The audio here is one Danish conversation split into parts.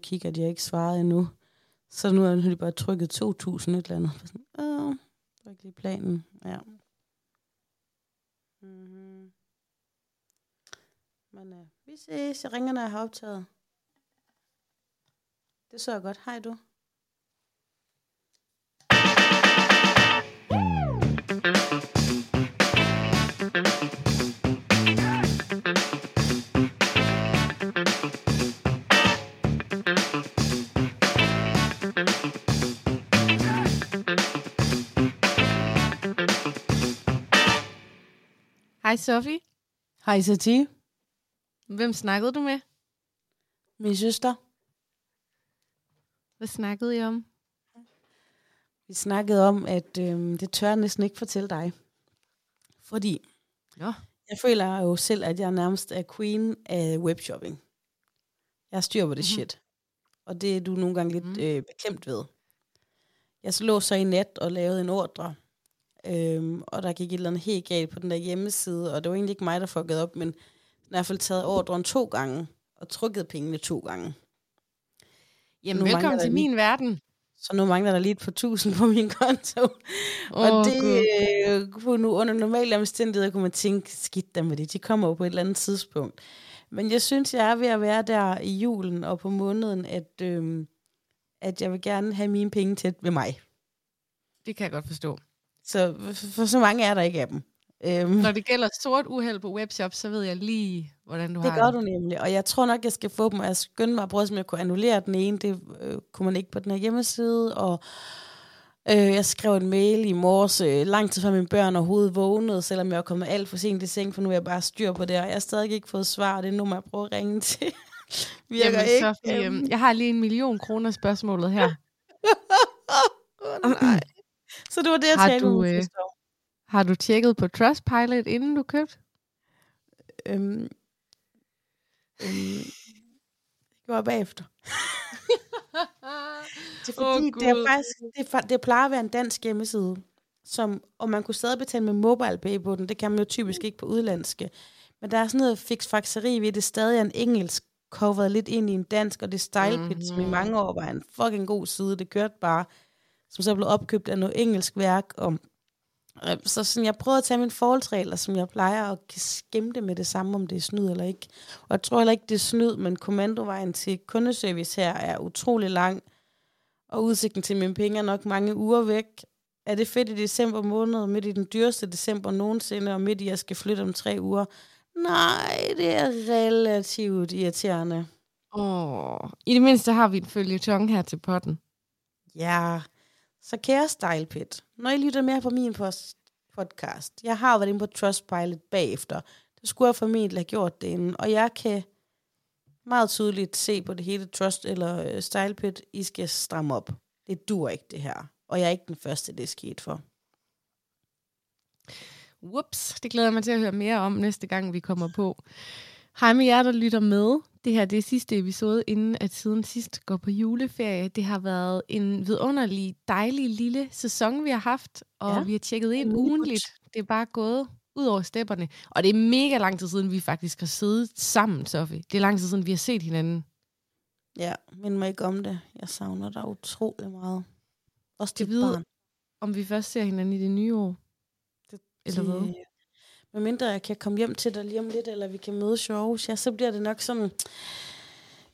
og kigger, at jeg ikke svarede endnu. Så nu har de bare trykket 2.000 et eller andet. Sådan, Åh, det var ikke lige planen. Ja. Mm-hmm. Men øh, vi ses. Jeg ringer, når jeg har optaget. Det så jeg godt. Hej du. Hej Sofie. Hej Sati. Hvem snakkede du med? Min søster. Hvad snakkede I om? Vi snakkede om, at øhm, det tør jeg næsten ikke fortælle dig. Fordi Nå. jeg føler jo selv, at jeg nærmest er queen af webshopping. Jeg har styr på det Mhm. shit. Og det er du nogle gange lidt Mhm. øh, beklemt ved. Jeg så lå så i nat og lavede en ordre. Øhm, og der gik et eller andet helt galt på den der hjemmeside. Og det var egentlig ikke mig, der fuckede op, men den har i hvert fald taget ordren to gange. Og trykket pengene to gange. Jamen, Nu velkommen til der min verden. Så nu mangler der lige et par tusind på min konto. Åh, og det Gud. øh, nu under normale omstændigheder kunne man tænke, skidt dem med det, de kommer jo på et eller andet tidspunkt. Men jeg synes, jeg er ved at være der i julen og på måneden, at, øh, at jeg vil gerne have mine penge tæt ved mig. Det kan jeg godt forstå. Så for, så mange er der ikke af dem. Øhm, Når det gælder sort uheld på webshop, så ved jeg lige, hvordan du det har gør det. du nemlig, og jeg tror nok, jeg skal få dem, og jeg skynder mig at prøve, om jeg kunne annullere den ene. Det øh, kunne man ikke på den her hjemmeside, og øh, jeg skrev en mail i morges, øh, lang tid før mine børn overhovedet vågnede, selvom jeg var kommet alt for sent i seng, for nu er jeg bare styr på det, og jeg har stadig ikke fået svar, og det er nu, jeg prøver at ringe til. Virker Jamen, ikke. Sofie, øhm, jeg har lige en million kroner spørgsmålet her. oh, nej. Så det var det, jeg Har talte du, øh. Har du tjekket på Trustpilot, inden du købte? Øhm, øhm, det gjorde jeg bagefter. Det er fordi, det, er faktisk, det, er, det plejer at være en dansk hjemmeside, som, og man kunne stadig betale med mobile pay på den. Det kan man jo typisk ikke på udlandske. Men der er sådan noget fiksfakseri ved det. Stadig er en engelsk coveret lidt ind i en dansk, og det er StylePit, mm-hmm. som i Mhm. mange år var en fucking god side. Det kørte bare, som så blev opkøbt af noget engelsk værk. Og, øh, så sådan, jeg prøvede at tage mine forholdsregler, som jeg plejer, og kan skemme det med det samme, om det er snyd eller ikke. Og jeg tror heller ikke, det er snyd, men kommandovejen til kundeservice her er utrolig lang og udsigten til mine penge er nok mange uger væk. Er det fedt i december måned, midt i den dyreste december nogensinde, og midt i, at jeg skal flytte om tre uger? Nej, det er relativt irriterende. Åh, I det mindste har vi en følgetong her til potten. Ja, så kære StylePit, når I lytter mere på min post podcast, jeg har været inde på Trustpilot bagefter. Det skulle jeg formentlig have gjort det inden, og jeg kan meget tydeligt se på det hele Trust eller øh, StylePit, I skal stramme op. Det dur ikke det her, og jeg er ikke den første, det er sket for. Whoops, det glæder jeg mig til at høre mere om næste gang, vi kommer på. Hej med jer, der lytter med. Det her det er sidste episode, inden at siden sidst går på juleferie. Det har været en vidunderlig, dejlig lille sæson, vi har haft, og Ja, vi har tjekket ind reboot. ugenligt. Det er bare gået ud over stepperne. Og det er mega lang tid siden, vi faktisk har siddet sammen, Sofie. Det er lang tid siden, vi har set hinanden. Ja, mind mig ikke om det. Jeg savner dig utrolig meget. Også dit ved- barn. Om vi først ser hinanden i det nye år. Det, Eller hvad? Det- Med mindre jeg kan komme hjem til dig lige om lidt, eller vi kan mødes i Aarhus, ja, så bliver det nok sådan...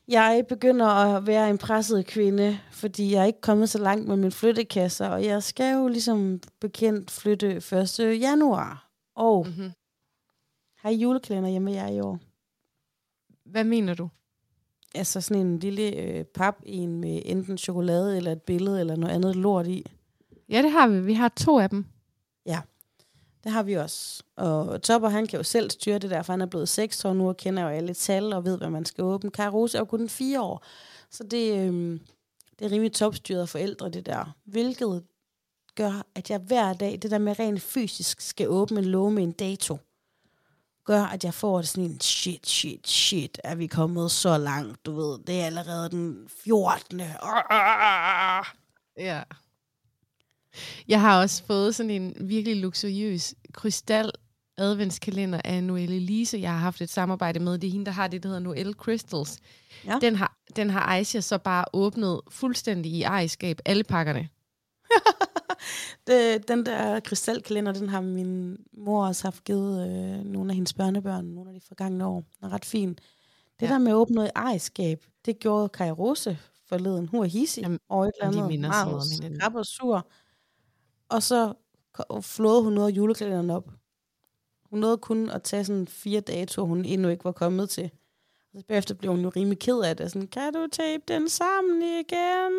Jeg begynder at være en presset kvinde, fordi jeg er ikke kommet så langt med min flyttekasser, og jeg skal jo ligesom bekendt flytte 1. januar. Og Mm-hmm. har I julekalender hjemme jer i år? Hvad mener du? Altså sådan en lille øh, pap en med enten chokolade eller et billede eller noget andet lort i. Ja, det har vi. Vi har to af dem. Det har vi også. Og Topper, han kan jo selv styre det der, for han er blevet 6 år nu og kender jo alle tal og ved, hvad man skal åbne. Karose er jo kun 4 år, så det, øhm, det er rimelig topstyret af forældre, det der. Hvilket gør, at jeg hver dag, det der med rent fysisk, skal åbne en låge med en dato, gør, at jeg får det sådan en shit, shit, shit, er vi kommet så langt, du ved. Det er allerede den 14. Ja. Jeg har også fået sådan en virkelig luksuriøs krystal adventskalender af Noelle Lise. Jeg har haft et samarbejde med. Det er hende, der har det, der hedder Noelle Crystals. Ja. Den, har, den har Aisha så bare åbnet fuldstændig i ejerskab, alle pakkerne. det, den der krystalkalender, den har min mor også haft givet øh, nogle af hendes børnebørn nogle af de forgangne år. Den er ret fin. Det ja. der med at åbne noget ejerskab, det gjorde Kai Rose forleden. Hun er hissig Jamen, over et eller de andet. minder så meget om hinanden. og sur. Og så flåede hun noget af julekalenderen op. Hun nåede kun at tage sådan fire datoer, hun endnu ikke var kommet til. Og så bagefter blev hun jo rimelig ked af det. Sådan, kan du tape den sammen igen?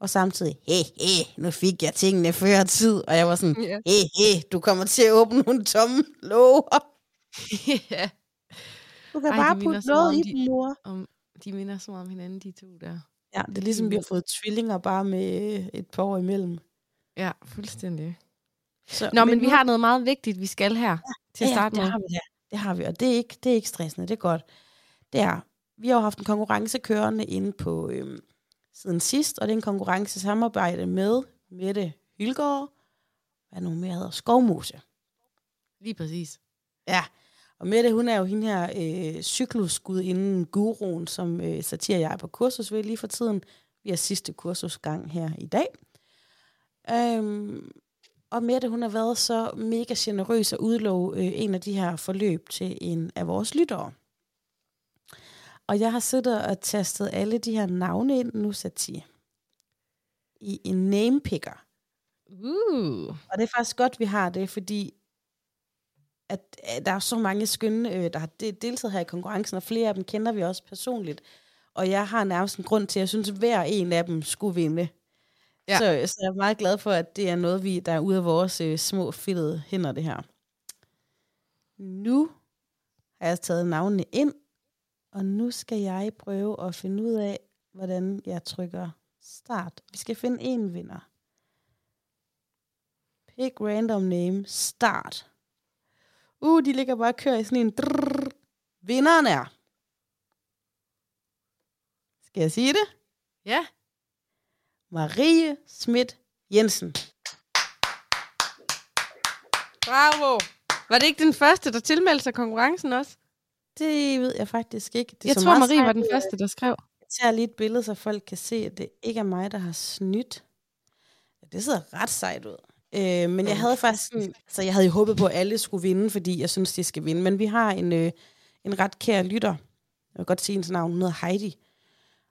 Og samtidig, he, he, nu fik jeg tingene før tid. Og jeg var sådan, Ja. he, he, du kommer til at åbne nogle tomme låger. ja. Du kan Ej, bare putte noget i de- dem, mor. Om, de minder så meget om hinanden, de to der. Ja, det er ligesom, vi har fået tvillinger bare med et par år imellem. Ja, fuldstændig. Så, Nå, men, men vi nu- har noget meget vigtigt, vi skal her til at starte ja, med. det har vi, ja. Det har vi, og det er ikke, det er ikke stressende, det er godt. Det er, vi har jo haft en konkurrence kørende inde på øhm, siden sidst, og det er en konkurrence samarbejde med Mette Hylgaard, hvad nu mere hedder, Skovmose. Lige præcis. Ja, og Mette, hun er jo hende her øh, cyklusgudinden, guruen, som øh, Satir og jeg er på kursus ved lige for tiden. Vi har sidste kursusgang her i dag. Øhm, og Mette, hun har været så mega generøs at udlove øh, en af de her forløb til en af vores lyttere. Og jeg har siddet og tastet alle de her navne ind nu, Satir, i en namepicker. Uh. Og det er faktisk godt, vi har det, fordi at, at der er så mange skønne, øh, der har de- deltaget her i konkurrencen, og flere af dem kender vi også personligt. Og jeg har nærmest en grund til, at jeg synes, at hver en af dem skulle vinde. Ja. Så, så jeg er meget glad for, at det er noget, vi, der er ude af vores øh, små fedtede hænder, det her. Nu har jeg taget navnene ind, og nu skal jeg prøve at finde ud af, hvordan jeg trykker start. Vi skal finde en vinder. Pick random name, start. Uh, de ligger bare og kører i sådan en drrrr. Vinderen er. Skal jeg sige det? Ja. Marie Schmidt Jensen. Bravo. Var det ikke den første, der tilmeldte sig konkurrencen også? Det ved jeg faktisk ikke. Det jeg så tror, Marie var den første, der skrev. Jeg tager lige et billede, så folk kan se, at det ikke er mig, der har snydt. Det ser ret sejt ud. Øh, men jeg havde faktisk sådan, altså jeg havde jo håbet på, at alle skulle vinde, fordi jeg synes, de skal vinde. Men vi har en, øh, en ret kær lytter. Jeg vil godt sige hendes navn. Hun hedder Heidi.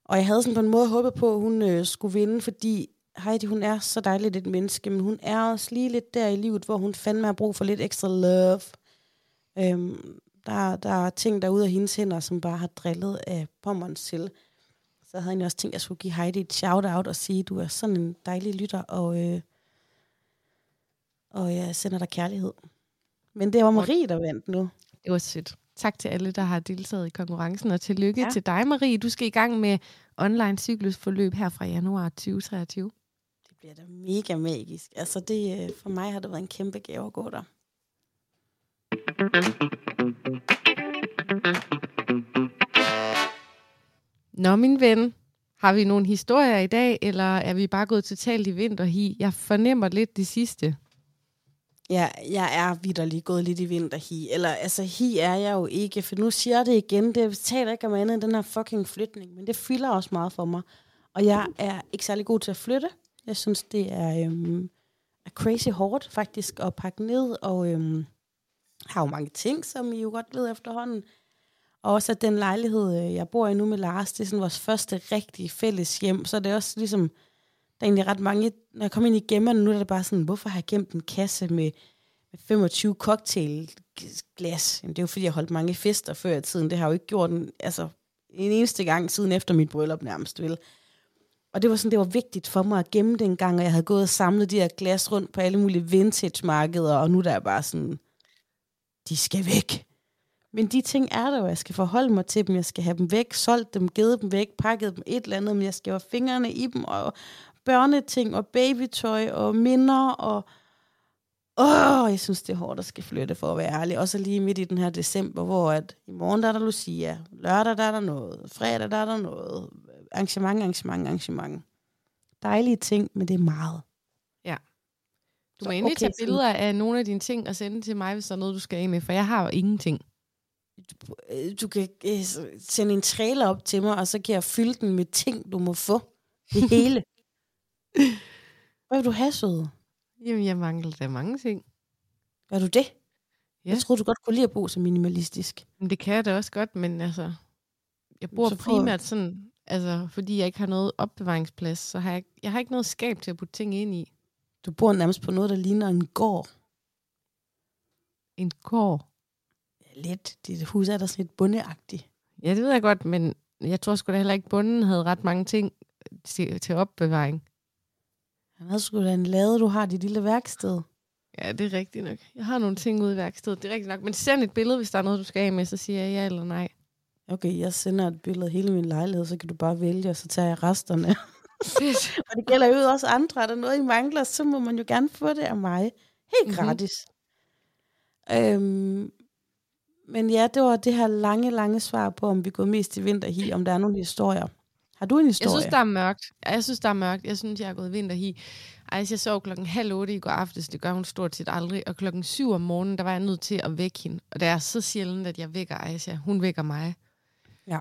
Og jeg havde sådan på en måde håbet på, at hun øh, skulle vinde, fordi Heidi, hun er så dejligt et menneske, men hun er også lige lidt der i livet, hvor hun fandme har brug for lidt ekstra love. Øhm, der, der er ting derude af hendes hænder, som bare har drillet af pommerens til. Så havde jeg også tænkt, at jeg skulle give Heidi et shout-out og sige, at du er sådan en dejlig lytter, og, øh, og jeg sender dig kærlighed. Men det var Marie, der vandt nu. Det var sødt. Tak til alle, der har deltaget i konkurrencen, og tillykke ja. Til dig, Marie. Du skal i gang med online cyklusforløb her fra januar 2023. Det bliver da mega magisk. Altså det, øh, for mig har det været en kæmpe gave at gå der. Nå, min ven, har vi nogle historier i dag, eller er vi bare gået totalt i vinterhi? Jeg fornemmer lidt det sidste. Ja, jeg er vidderlig gået lidt i vinterhi. Eller altså, hi er jeg jo ikke, for nu siger jeg det igen. Det taler ikke om andet end den her fucking flytning, men det fylder også meget for mig. Og jeg er ikke særlig god til at flytte. Jeg synes, det er, øhm, er crazy hårdt faktisk at pakke ned, og øhm, har jo mange ting, som I jo godt ved efterhånden. Og også at den lejlighed, øh, jeg bor i nu med Lars, det er sådan vores første rigtige fælles hjem, så det er også ligesom, der er egentlig ret mange, når jeg kommer ind i gemmerne nu, er det bare sådan, hvorfor har jeg gemt en kasse med, med 25 cocktailglas? Jamen, det er jo fordi, jeg holdt mange fester før i tiden. Det har jeg jo ikke gjort en, altså, en eneste gang siden efter mit bryllup nærmest, vel? Og det var sådan, det var vigtigt for mig at gemme det en gang, og jeg havde gået og samlet de her glas rundt på alle mulige vintage-markeder, og nu der er bare sådan, de skal væk. Men de ting er der jo, jeg skal forholde mig til dem, jeg skal have dem væk, solgt dem, givet dem væk, pakket dem et eller andet, men jeg skal have fingrene i dem, og børneting, og babytøj, og minder, og åh, jeg synes, det er hårdt at skal flytte, for at være ærlig. Også lige midt i den her december, hvor at i morgen der er der Lucia, lørdag der er der noget, fredag der er der noget, arrangement, arrangement, arrangement. Dejlige ting, men det er meget. Du Så må endelig okay, tage så- billeder af nogle af dine ting og sende til mig, hvis der er noget, du skal af med, for jeg har jo ingenting. øh, du kan øh, sende en trailer op til mig, og så kan jeg fylde den med ting, du må få. Det hele. Hvad vil du have, søde? Jamen, jeg mangler da mange ting. Gør du det? Ja. Jeg troede, du godt kunne lide at bo så minimalistisk. Men det kan jeg da også godt, men altså... Jeg bor Så primært sådan... Altså, fordi jeg ikke har noget opbevaringsplads, så har jeg, ikke- jeg har ikke noget skab til at putte ting ind i. Du bor nærmest på noget, der ligner en gård. En gård. Ja, lidt. Dit hus er der sådan lidt bundeagtigt. Ja, det ved jeg godt, men jeg tror sgu da heller ikke, bunden havde ret mange ting til, til opbevaring. Han havde sgu da en lade, du har dit lille værksted. Ja, det er rigtigt nok. Jeg har nogle ting ude i værkstedet, det er rigtigt nok. Men send et billede, hvis der er noget, du skal af med, så siger jeg ja eller nej. Okay, jeg sender et billede af hele min lejlighed, så kan du bare vælge, og så tager jeg resterne. Og det gælder jo også andre. Er der noget, I mangler, så må man jo gerne få det af mig. Helt Mhm. gratis. Øhm, men ja, det var det her lange, lange svar på, om vi går mest i vinterhi, om der er nogle historier. Har du en Jeg historie? synes, der er mørkt. Jeg synes, der er mørkt. Jeg synes, jeg er gået vinterhi. Ej, jeg sov klokken halv otte i går aftes. Det gør hun stort set aldrig. Og klokken syv om morgenen, der var jeg nødt til at vække hende. Og det er så sjældent, at jeg vækker Aisha. Hun vækker mig. Ja.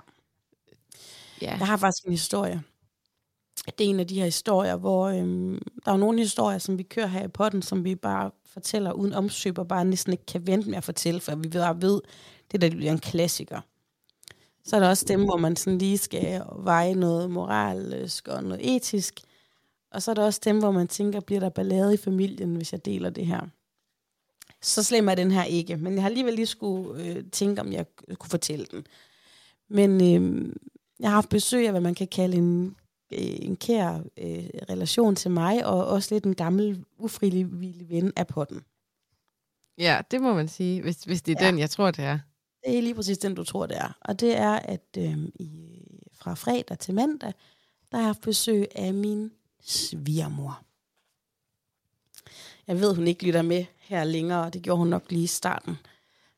Ja. Jeg har faktisk en historie. Det er en af de her historier, hvor øhm, der er nogle historier, som vi kører her i potten, som vi bare fortæller uden omsøb, og bare næsten ikke kan vente med at fortælle, for vi bare ved, det der bliver en klassiker. Så er der også dem, hvor man sådan lige skal veje noget moralsk og noget etisk. Og så er der også dem, hvor man tænker, bliver der ballade i familien, hvis jeg deler det her. Så slem er den her ikke, men jeg har alligevel lige skulle øh, tænke, om jeg kunne fortælle den. Men øh, jeg har haft besøg af, hvad man kan kalde en, øh, en kær øh, relation til mig, og også lidt en gammel, ufrivillig ven af potten. ja, det må man sige, hvis, hvis det er Ja. den, jeg tror, det er. Det er lige præcis den, du tror, det er. Og det er, at øhm, øh, i, fra fredag til mandag, der har jeg haft besøg af min svigermor. Jeg ved, hun ikke lytter med her længere, og det gjorde hun nok lige i starten.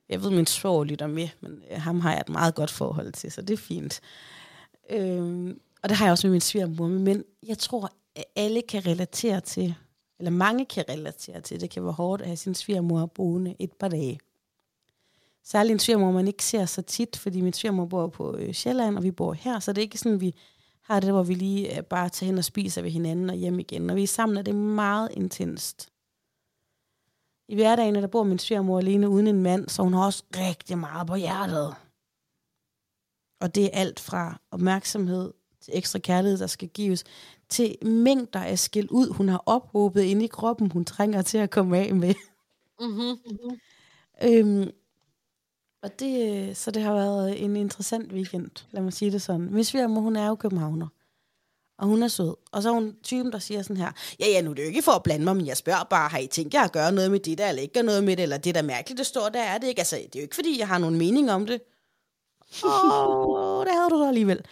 Jeg ved, min svår lytter med, men øh, ham har jeg et meget godt forhold til, så det er fint. Øh, og det har jeg også med min svigermor, men jeg tror, at alle kan relatere til, eller mange kan relatere til, det kan være hårdt at have sin svigermor boende et par dage. Særligt en svigermor, man ikke ser så tit, fordi min svigermor bor på øh, Sjælland, og vi bor her, så det er ikke sådan, vi har det, hvor vi lige øh, bare tager hen og spiser ved hinanden og hjem igen. Når vi er sammen, er det meget intenst. I hverdagen, der bor min svigermor alene uden en mand, så hun har også rigtig meget på hjertet. Og det er alt fra opmærksomhed til ekstra kærlighed, der skal gives, til mængder af skæld ud, hun har ophobet inde i kroppen, hun trænger til at komme af med. Mm-hmm. Øhm, og det, øh, så det har været en interessant weekend, lad mig sige det sådan. Min svigermor, hun er jo københavner, og hun er sød. Og så er hun typen, der siger sådan her, ja, ja, nu er det jo ikke for at blande mig, men jeg spørger bare, har I tænkt jer at gøre noget med det der, eller ikke gøre noget med det, eller det der mærkeligt, det står der, er det ikke? Altså, det er jo ikke, fordi jeg har nogen mening om det. Åh, oh, det havde du da alligevel.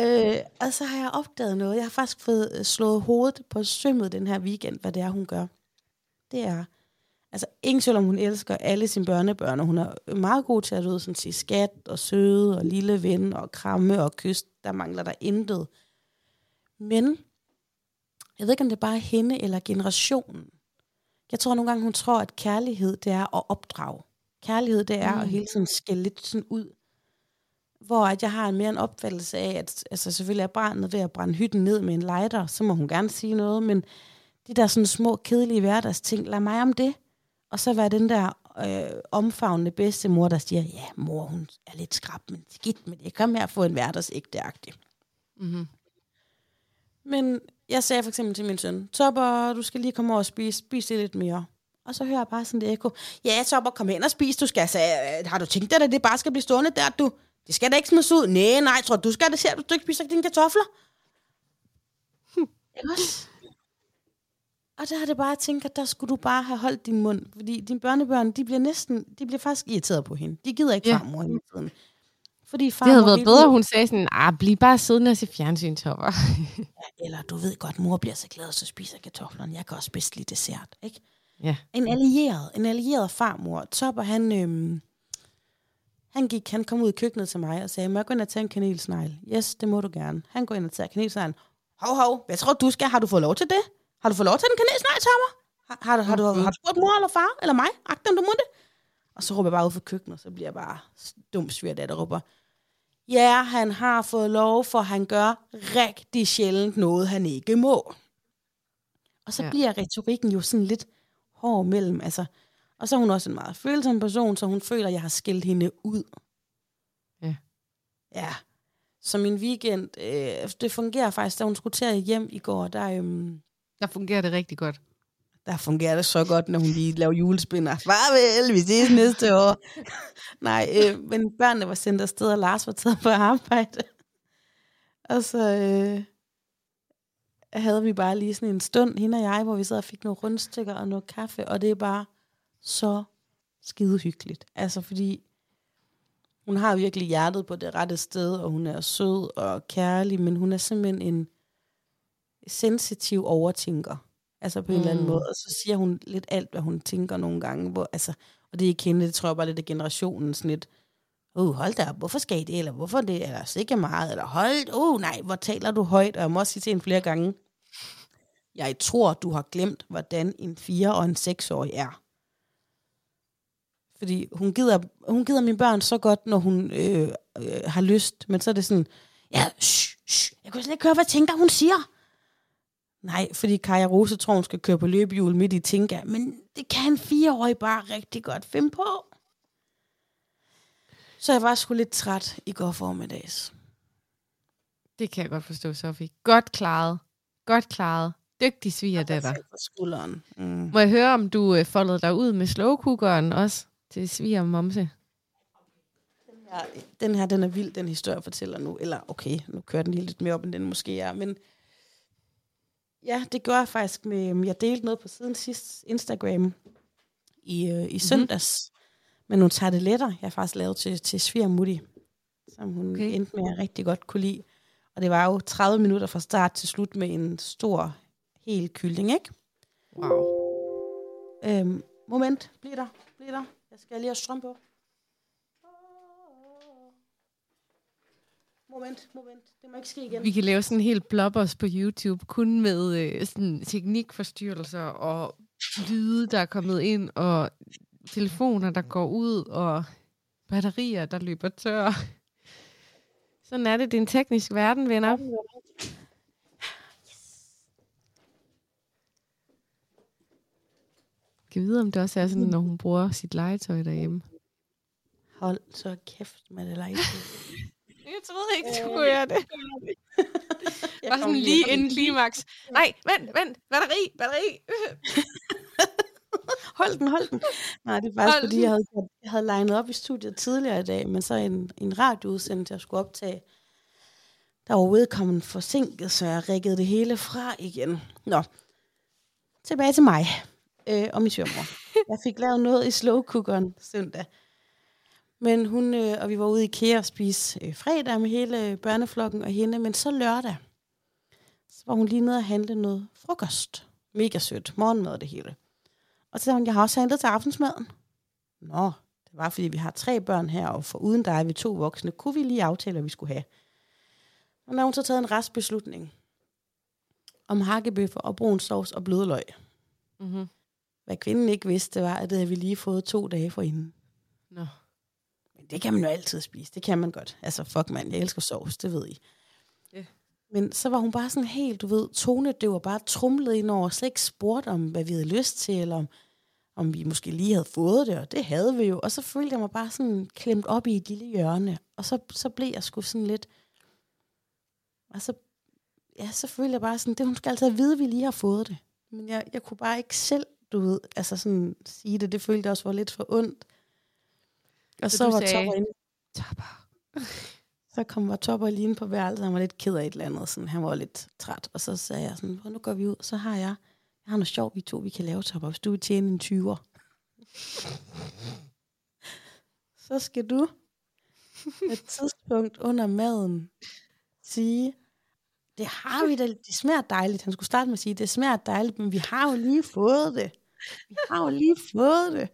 Øh, og så har jeg opdaget noget. Jeg har faktisk fået øh, slået hovedet på sømmet den her weekend, hvad det er, hun gør. Det er, altså ingen tvivl om, hun elsker alle sine børnebørn, og hun er meget god til at ved, sådan, sige skat og søde og lille ven og kramme og kys. Der mangler der intet. Men jeg ved ikke, om det bare er hende eller generationen. Jeg tror nogle gange, hun tror, at kærlighed, det er at opdrage. Kærlighed, det er mm. at hele tiden skælde lidt sådan ud. Hvor at jeg har en mere en opfattelse af, at altså selvfølgelig er barnet ved at brænde hytten ned med en lighter, så må hun gerne sige noget, men de der sådan små, kedelige hverdagsting, lad mig om det. Og så være den der øh, omfavnende bedstemor, der siger, ja, mor, hun er lidt skrab, men skidt med det. Kom her og få en hverdagsægte-agtig. Mm-hmm. Men jeg sagde for eksempel til min søn, Topper, du skal lige komme over og spise, spise det lidt mere. Og så hører jeg bare sådan et ekko. Ja, Topper, kom hen og spis. Du skal, så, øh, har du tænkt dig, at det bare skal blive stående der, du? Det skal da ikke smides ud. Nej, nej, tror du skal det se, at du ikke spiser dine kartofler? Hm. Ikke også? Og der har det bare jeg tænkt, at der skulle du bare have holdt din mund. Fordi dine børnebørn, de bliver næsten, de bliver faktisk irriteret på hende. De gider ikke Ja. farmor hele tiden. Fordi Det farmor havde været bedre, hun sagde sådan, ah, bliv bare siddende og se fjernsyn, Topper. Eller du ved godt, mor bliver så glad, så spiser kartoflerne. Jeg kan også bedst lide dessert, ikke? ja. En allieret, en allieret farmor. Topper, han, øhm, han, gik, han kom ud i køkkenet til mig og sagde, må jeg gå ind og tage en kanelsnegl? Yes, det må du gerne. Han går ind og tager kanelsneglen. Hov, hov, hvad tror du skal? Har du fået lov til det? Har du fået lov til den kanelsnegl, Topper? Har, har, du- har, du, har du spurgt mor eller far eller mig? Agten, du må det? Og så råber jeg bare ud for køkkenet, så bliver jeg bare dum svært, der råber, ja, han har fået lov, for han gør rigtig sjældent noget, han ikke må. Og så Ja. bliver retorikken jo sådan lidt hård mellem, altså, og så er hun også en meget følsom person, så hun føler, at jeg har skældt hende ud. Ja. Ja. Så min weekend, øh, det fungerer faktisk, da hun skulle til hjem i går, der, øhm, der fungerer det rigtig godt. der fungerer det så godt, når hun lige laver julespinder. Farvel, vi ses næste år. Nej, øh, men børnene var sendt afsted, og Lars var taget på arbejde. Og så øh, havde vi bare lige sådan en stund, hende og jeg, hvor vi sad og fik nogle rundstykker og noget kaffe, og det er bare så skide hyggeligt. Altså fordi hun har virkelig hjertet på det rette sted, og hun er sød og kærlig, men hun er simpelthen en sensitiv overtænker. Altså på en mm. eller anden Mm. måde. Og så siger hun lidt alt, hvad hun tænker nogle gange. Hvor, altså, og det er ikke hende, det tror jeg bare lidt af generationen. Sådan lidt, uh, hold da op, hvorfor skal I det? Eller hvorfor det? Eller sikkert meget? Eller hold, uh, nej, hvor taler du højt? Og jeg må også sige til hende flere gange, jeg tror, du har glemt, hvordan en 4- og en 6-årig er. Fordi hun gider, hun gider mine børn så godt, når hun øh, øh, har lyst. Men så er det sådan, ja, shh, shh, jeg kan slet ikke høre, hvad tænker hun siger. Nej, fordi Kaja Rose tror, hun skal køre på løbehjul midt i Tinka. Men det kan en fireårig bare rigtig godt finde på. Så jeg var sgu lidt træt i går formiddags. Det kan jeg godt forstå, Sofie. Godt klaret. Godt klaret. Dygtig svigerdatter. Skulderen. Mm. Må jeg høre, om du øh, foldede dig ud med slowcookeren også til sviger og momse? Ja, den her, den er vild, den historie, jeg fortæller nu. Eller okay, nu kører den lige lidt mere op, end den måske er. Men ja, det gør jeg faktisk med, øhm, jeg delte noget på siden sidst Instagram i, øh, i søndags. Men nogle tarteletter, jeg har faktisk lavet til, til svigermutti, som hun okay. endte med at rigtig godt kunne lide. Og det var jo 30 minutter fra start til slut med en stor, hel kylling, ikke? Wow. Øhm, moment, bliv der, bliv der. Jeg skal lige have strøm på. Moment, moment. Det må ikke ske igen. Vi kan lave sådan en helt blobbers på YouTube, kun med øh, sådan teknikforstyrrelser og lyde, der er kommet ind, og telefoner, der går ud, og batterier, der løber tør. Sådan er det. Det er en teknisk verden, venner. Kan vide, om det også er sådan, når hun bruger sit legetøj derhjemme. Hold så kæft med det like. Jeg troede ikke, du kunne gøre det. Bare sådan lige inden klimaks. Nej, vent, vent. Batteri, batteri. Hold den, hold den. Nej, det er faktisk, Hold fordi jeg havde, jeg havde legnet op i studiet tidligere i dag, men så en, en radioudsendelse, jeg skulle optage, der var vedkommende forsinket, så jeg rikkede det hele fra igen. Nå, tilbage til mig øh, og min svømmer. Jeg fik lavet noget i slow cookeren søndag. Men hun, øh, og vi var ude i IKEA og spise øh, fredag med hele børneflokken og hende, men så lørdag, så var hun lige nede og handle noget frokost. Mega sødt. Morgenmad og det hele. Og så sagde hun, jeg har også handlet til aftensmaden. Nå, det var fordi, vi har tre børn her, og for uden dig er vi to voksne. Kunne vi lige aftale, hvad vi skulle have? Og har hun så taget en restbeslutning om hakkebøffer og brun sovs og blødløg. Mm-hmm. Hvad kvinden ikke vidste, var, at det havde vi lige fået to dage for hende. Nå. Men det kan man jo altid spise. Det kan man godt. Altså, fuck mand, jeg elsker sovs, det ved I. Ja. Men så var hun bare sådan helt, du ved, tone, det var bare trumlet ind over, slet ikke spurgt om, hvad vi havde lyst til, eller om, om vi måske lige havde fået det, og det havde vi jo. Og så følte jeg mig bare sådan klemt op i et lille hjørne. Og så, så blev jeg sgu sådan lidt... Og så, ja, så følte jeg bare sådan, det hun skal altid vide, at vi lige har fået det. Men jeg, jeg kunne bare ikke selv, du ved, altså sådan sige det. Det følte jeg også var lidt for ondt. Og Så så, var sagde- Topper inde. Topper. så kom var Topper lige inde på værelset, han var lidt ked af et eller andet. Sådan, han var lidt træt. Og så sagde jeg sådan, "Hvor nu går vi ud. Så har jeg, jeg har noget sjovt, vi to vi kan lave, Topper, hvis du vil tjene en 20'er. så skal du et tidspunkt under maden sige, det har vi da, det smager dejligt. Han skulle starte med at sige, det smager dejligt, men vi har jo lige fået det. Vi har jo lige fået det.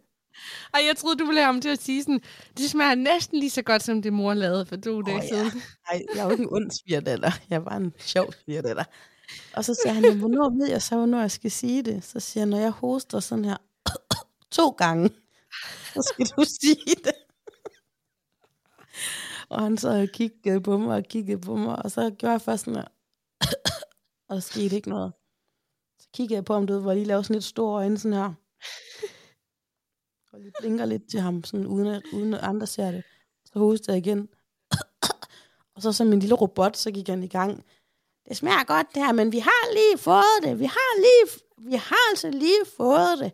Ej, jeg troede, du ville have ham til at sige sådan, det smager næsten lige så godt, som det mor lavede for to dage ja. siden. Nej, jeg er jo ikke en ond svigerdatter. Jeg bare en sjov svigerdatter. Og så siger han, "Jamen, hvornår ved jeg så, hvornår jeg skal sige det? Så siger jeg, når jeg hoster sådan her to gange, Så skal du sige det. og han så og kiggede på mig og kiggede på mig, og så gjorde jeg først sådan her. og der skete ikke noget. Så kiggede jeg på ham, du ved, hvor jeg lige lavede sådan lidt store øjne sådan her. Og lige blinker lidt til ham, sådan uden at, uden at andre ser det. Så hostede jeg igen. og så som en lille robot, så gik han i gang. Det smager godt det her, men vi har lige fået det. Vi har lige, vi har altså lige fået det.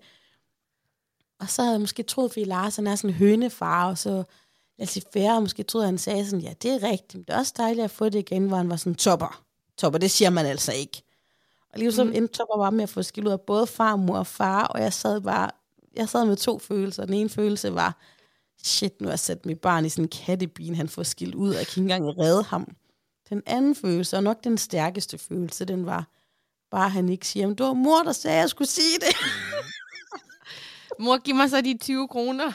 Og så havde jeg måske troet, fordi Lars han er sådan en hønefar, og så Lasse Færre måske troede, han sagde sådan, ja, det er rigtigt, men det er også dejligt at få det igen, hvor han var sådan, topper. Topper, det siger man altså ikke. Og lige så mm. endte Topper bare med at få skilt ud af både far, mor og far, og jeg sad bare, jeg sad med to følelser. Den ene følelse var, shit, nu har jeg sat mit barn i sådan en kattebin, han får skilt ud, og jeg kan ikke engang redde ham. Den anden følelse, og nok den stærkeste følelse, den var, bare at han ikke siger, det var mor, der sagde, at jeg skulle sige det. Mor, giv mig så de 20 kroner.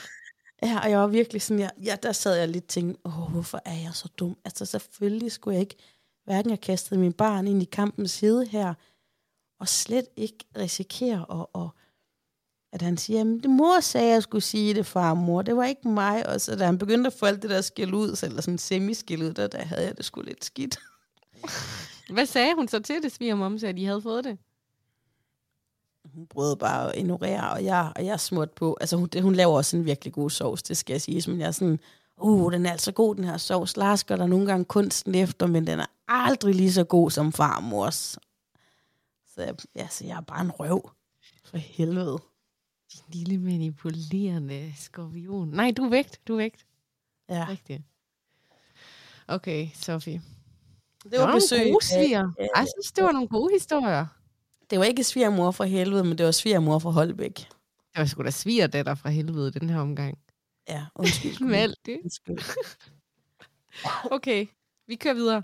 Ja, og jeg var virkelig sådan, ja, ja der sad jeg lidt og tænkte, åh, hvorfor er jeg så dum? Altså selvfølgelig skulle jeg ikke hverken have kastet min barn ind i kampens hede her, og slet ikke risikere at, og, at han siger, jamen det mor sagde, at jeg skulle sige det, far og mor, det var ikke mig. Og så da han begyndte at få alt det der skæld ud, eller sådan semi ud, der, der havde jeg det sgu lidt skidt. Hvad sagde hun så til det, svigermom, så at de havde fået det? hun prøvede bare at ignorere, og jeg, og jeg smurt på. Altså, hun, det, hun laver også en virkelig god sovs, det skal jeg sige. Men jeg er sådan, uh, den er altså god, den her sovs. Lars gør der nogle gange kunsten efter, men den er aldrig lige så god som farmors. Så, jeg, ja, så jeg er bare en røv. For helvede. Din lille manipulerende skorpion. Nej, du er vægt, du er vægt. Ja. Rigtigt. Okay, Sofie. Det var, var besøg. nogle gode sviger. Jeg synes, det var nogle gode historier. Det var ikke svigermor fra helvede, men det var svigermor fra Holbæk. Det var sgu da svigerdatter fra helvede den her omgang. Ja, undskyld. Med alt det. Undskyld. okay, vi kører videre.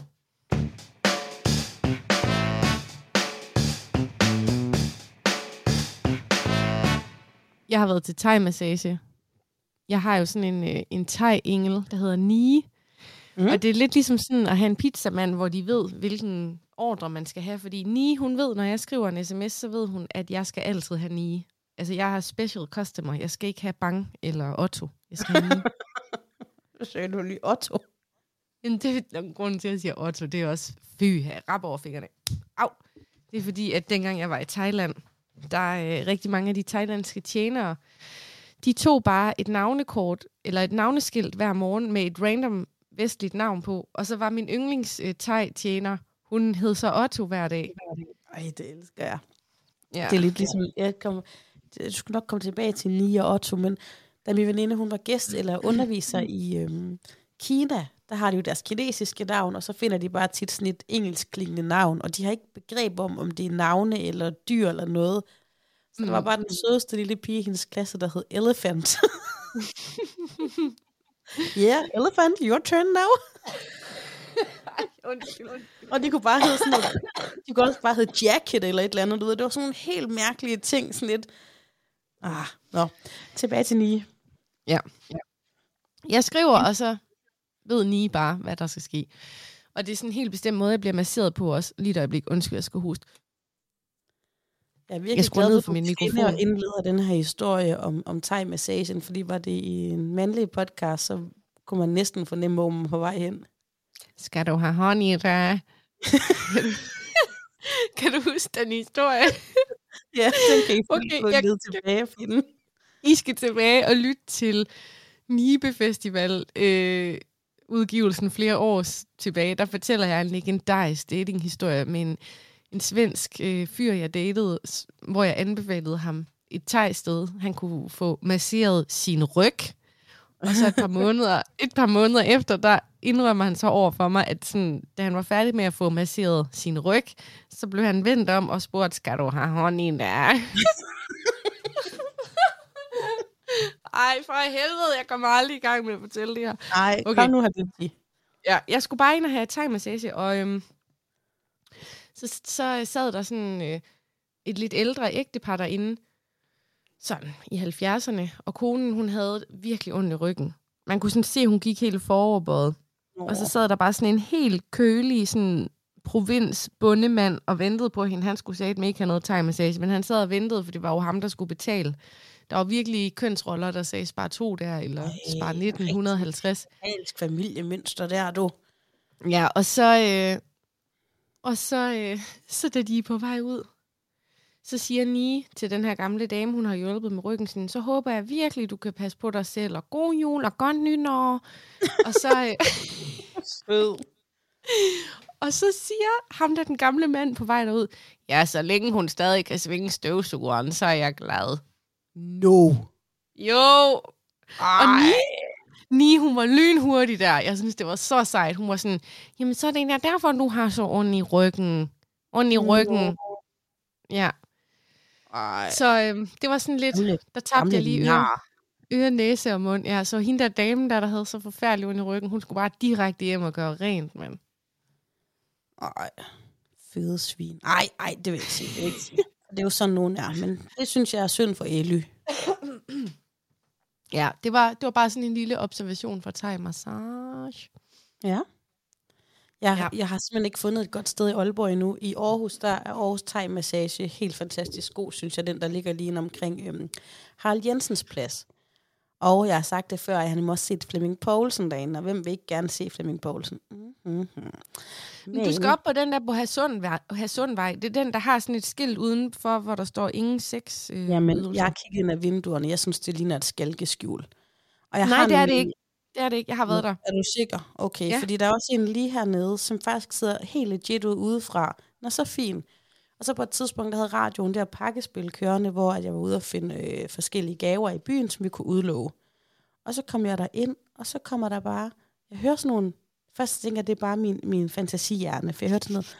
Jeg har været til thai-massage. Jeg har jo sådan en, øh, en thai-engel, der hedder Nie. Mm. Og det er lidt ligesom sådan at have en pizzamand, hvor de ved, hvilken ordre, man skal have. Fordi Ni, hun ved, når jeg skriver en sms, så ved hun, at jeg skal altid have Ni. Altså, jeg har special customer. Jeg skal ikke have Bang eller Otto. Jeg skal have. Så sagde du lige Otto. Jamen, det er grunden til, at jeg siger Otto. Det er også fy her. Rap over fingrene. Au. Det er fordi, at dengang jeg var i Thailand, der er øh, rigtig mange af de thailandske tjenere, de tog bare et navnekort, eller et navneskilt hver morgen med et random vestligt navn på, og så var min yndlings øh, thai-tjener, hun hed så Otto hver dag. Ej, det elsker jeg. Ja. Det er lidt ligesom, jeg kom, du skulle nok komme tilbage til Nia og Otto, men da min veninde, hun var gæst eller underviser i øhm, Kina, der har de jo deres kinesiske navn, og så finder de bare tit sådan et engelskklingende navn, og de har ikke begreb om, om det er navne eller dyr eller noget. Så mm. der var bare den sødeste lille pige i hendes klasse, der hed Elephant. yeah, Elephant, your turn now. undskyld, undskyld. Og de kunne bare hedde sådan noget, de kunne også bare hedde Jacket eller et eller andet, du ved. Det var sådan nogle helt mærkelige ting, sådan lidt, ah, nå, tilbage til. Ja. ja. Jeg skriver, og så ved Nie bare, hvad der skal ske. Og det er sådan en helt bestemt måde, jeg bliver masseret på også. Lige et øjeblik, undskyld, jeg skal huske. Jeg er virkelig jeg glad for, min mikrofon. og indleder den her historie om, om thai-massagen, fordi var det i en mandlig podcast, så kunne man næsten fornemme, hvor man på vej hen. Skal du have i det? kan du huske den historie? ja, den kan I okay, jeg, tilbage for den. I skal tilbage og lytte til Nibe Festival øh, udgivelsen flere år tilbage. Der fortæller jeg en legendarisk datinghistorie med en, en svensk øh, fyr, jeg datede, hvor jeg anbefalede ham et tegsted. Han kunne få masseret sin ryg. Og så et par måneder, et par måneder efter, der indrømmer han så over for mig, at sådan, da han var færdig med at få masseret sin ryg, så blev han vendt om og spurgte, skal du have hånd i der? Ej, for helvede, jeg kommer aldrig i gang med at fortælle det her. Nej, okay. kom nu det. Ja, jeg skulle bare ind og have thai-massage, og øhm, så, så sad der sådan øh, et lidt ældre ægtepar derinde, sådan i 70'erne, og konen, hun havde virkelig ondt i ryggen. Man kunne sådan se, at hun gik helt foroverbøjet. Og så sad der bare sådan en helt kølig sådan provins bundemand og ventede på, at hende, han skulle sige, at ikke have noget thai-massage. Men han sad og ventede, for det var jo ham, der skulle betale Der var virkelig kønsroller, der sagde spar 2 der, eller Ej, spar 1950. Alsk familiemønster der, du. Ja, og så, øh, og så, øh, så da de er på vej ud, så siger Ni til den her gamle dame, hun har hjulpet med ryggen, sådan, så håber jeg virkelig, du kan passe på dig selv, og god jul, og godt nytår. og så... Øh. Og så siger ham der den gamle mand på vej derud, ja, så længe hun stadig kan svinge støvsugeren, så er jeg glad. No. Jo, Ej. og Ni, Ni, hun var lynhurtig der. Jeg synes, det var så sejt. Hun var sådan, jamen så er det egentlig derfor, du har så ondt i ryggen. Ondt i ryggen. Ja, Ej. så øh, det var sådan lidt, der tabte jeg lige øre, øre, næse og mund. Ja, så hende der damen der, der havde så forfærdelig ondt i ryggen, hun skulle bare direkte hjem og gøre rent, mand. Ej. Fede svin. Ej, ej, det vil jeg ikke sige. Det, vil jeg ikke sige. Det er jo sådan, nogen er. Men det synes jeg er synd for Elly. Ja, det var, det var bare sådan en lille observation fra Thai Massage. Ja. Jeg, Ja. jeg har simpelthen ikke fundet et godt sted i Aalborg endnu. I Aarhus, der er Aarhus Thai Massage helt fantastisk god, synes jeg. Den, der ligger lige omkring øhm, Harald Jensens plads. Og jeg har sagt det før, at han må også set Flemming Poulsen derinde, og hvem vil ikke gerne se Flemming Poulsen? Mm-hmm. Men du skal op på den der på Hasundvej. Hasundvej. Det er den, der har sådan et skilt udenfor, hvor der står ingen sex. Øh, Jamen, ydelser. jeg har kigget ind af vinduerne. Jeg synes, det ligner et skalkeskjul. Og jeg Nej, har det er det ikke. Det er det ikke. Jeg har været der. Er du sikker? Okay, ja. fordi der er også en lige hernede, som faktisk sidder helt legit ud udefra. Nå, så fint. Og så på et tidspunkt, der havde radioen der pakkespil kørende, hvor at jeg var ude og finde øh, forskellige gaver i byen, som vi kunne udlove. Og så kom jeg der ind, og så kommer der bare, jeg hører sådan nogle, først tænker jeg, det er bare min, min fantasihjerne, for jeg hørte sådan noget,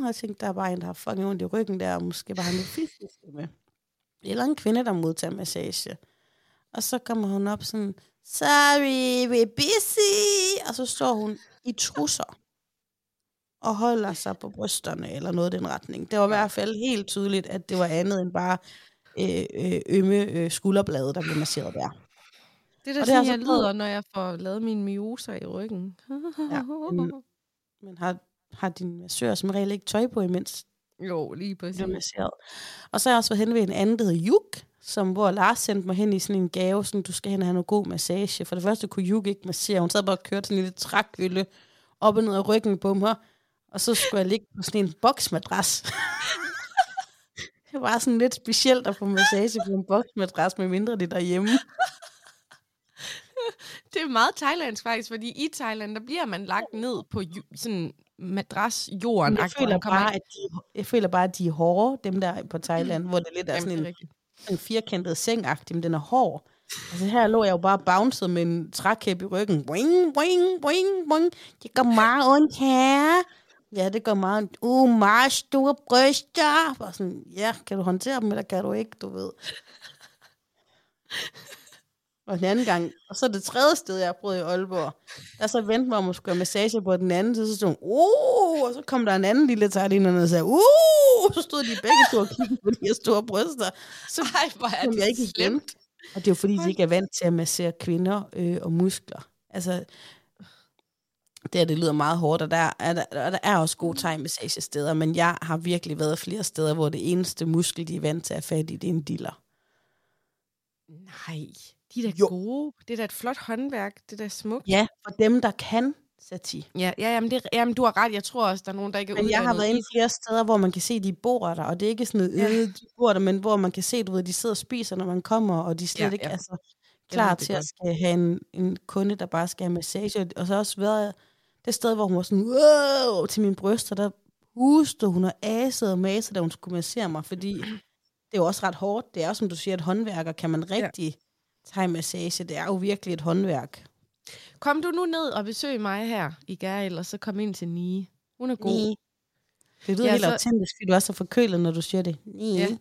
og jeg tænkte, der er bare en, der har fucking ondt i ryggen der, og måske bare har noget fiskestemme. Eller en kvinde, der modtager massage. Og så kommer hun op sådan, sorry, we're busy. Og så står hun i trusser og holder sig på brysterne, eller noget i den retning. Det var i hvert fald helt tydeligt, at det var andet end bare øh, øh, ømme øh, skulderblade, der blev masseret der. Det er da det er sådan, jeg lyder, når jeg får lavet mine myoser i ryggen. Ja, men- Men har, har din massør som regel ikke tøj på, imens jo, lige præcis. bliver masseret. Og så har jeg også været hen ved en anden, der hedder Juk, som, hvor Lars sendte mig hen i sådan en gave, sådan, du skal hen og have noget god massage. For det første kunne Juk ikke massere. Hun sad bare og kørte sådan en lille trækølle op og ned af ryggen på mig. Og så skulle jeg ligge på sådan en boksmadras. det var sådan lidt specielt at få massage på en boksmadras, med mindre det er derhjemme. Det er meget thailandsk faktisk, fordi i Thailand, der bliver man lagt ned på sådan madras jorden. Men jeg føler, bare, at de, jeg føler bare, at de er hårde, dem der er på Thailand, hvor det lidt er sådan en, en firkantet sengagtig, men den er hård. Altså her lå jeg jo bare bounced med en trækæp i ryggen. Boing, boing, boing, boing. Det gør meget ondt her. Ja, det gør meget ondt. Uh, meget store bryster. Bare sådan, ja, kan du håndtere dem, eller kan du ikke, du ved. Og den anden gang, og så det tredje sted, jeg har prøvet i Aalborg, der så vendte mig om at skulle have massage på den anden side, så stod hun, uh, og så kom der en anden lille thailænder og sagde, uh, så stod de begge to og kiggede på de her store bryster. Så Ej, hvor er det jeg ikke slemt. Og det er jo fordi, de ikke er vant til at massere kvinder øh, og muskler. Altså, det her, det lyder meget hårdt, og der er, der, der er også gode thai-massagesteder, men jeg har virkelig været flere steder, hvor det eneste muskel, de er vant til at fat i, det er en diller. Nej, de er da Jo. gode. Det er da et flot håndværk. Det er da smukt. Ja, for dem, der kan sati. Ja, ja jamen, det, jamen, du har ret. Jeg tror også, der er nogen, der ikke er Men jeg har været inde i- flere steder, hvor man kan se, at de bor der, og det er ikke sådan noget, Ja. øh, de bor der, men hvor man kan se, du ved, de sidder og spiser, når man kommer, og de slet Ja, ja, ikke ja. altså, klar ved til at godt. skal have en, en kunde, der bare skal have massage. Og så har også været det sted, hvor hun var sådan, wow, til mine bryster, der hustede hun og asede og masede, da hun skulle massere mig, fordi det er jo også ret hårdt. Det er jo, som du siger, et håndværk, og kan man rigtig tage massage, det er jo virkelig et håndværk. Kom du nu ned og besøg mig her i Gærel, og så kom ind til Nie. Hun er god. Nee. Det lyder Ja, ja, helt så- autentisk, fordi du er så forkølet, når du siger det. Nee. Ja.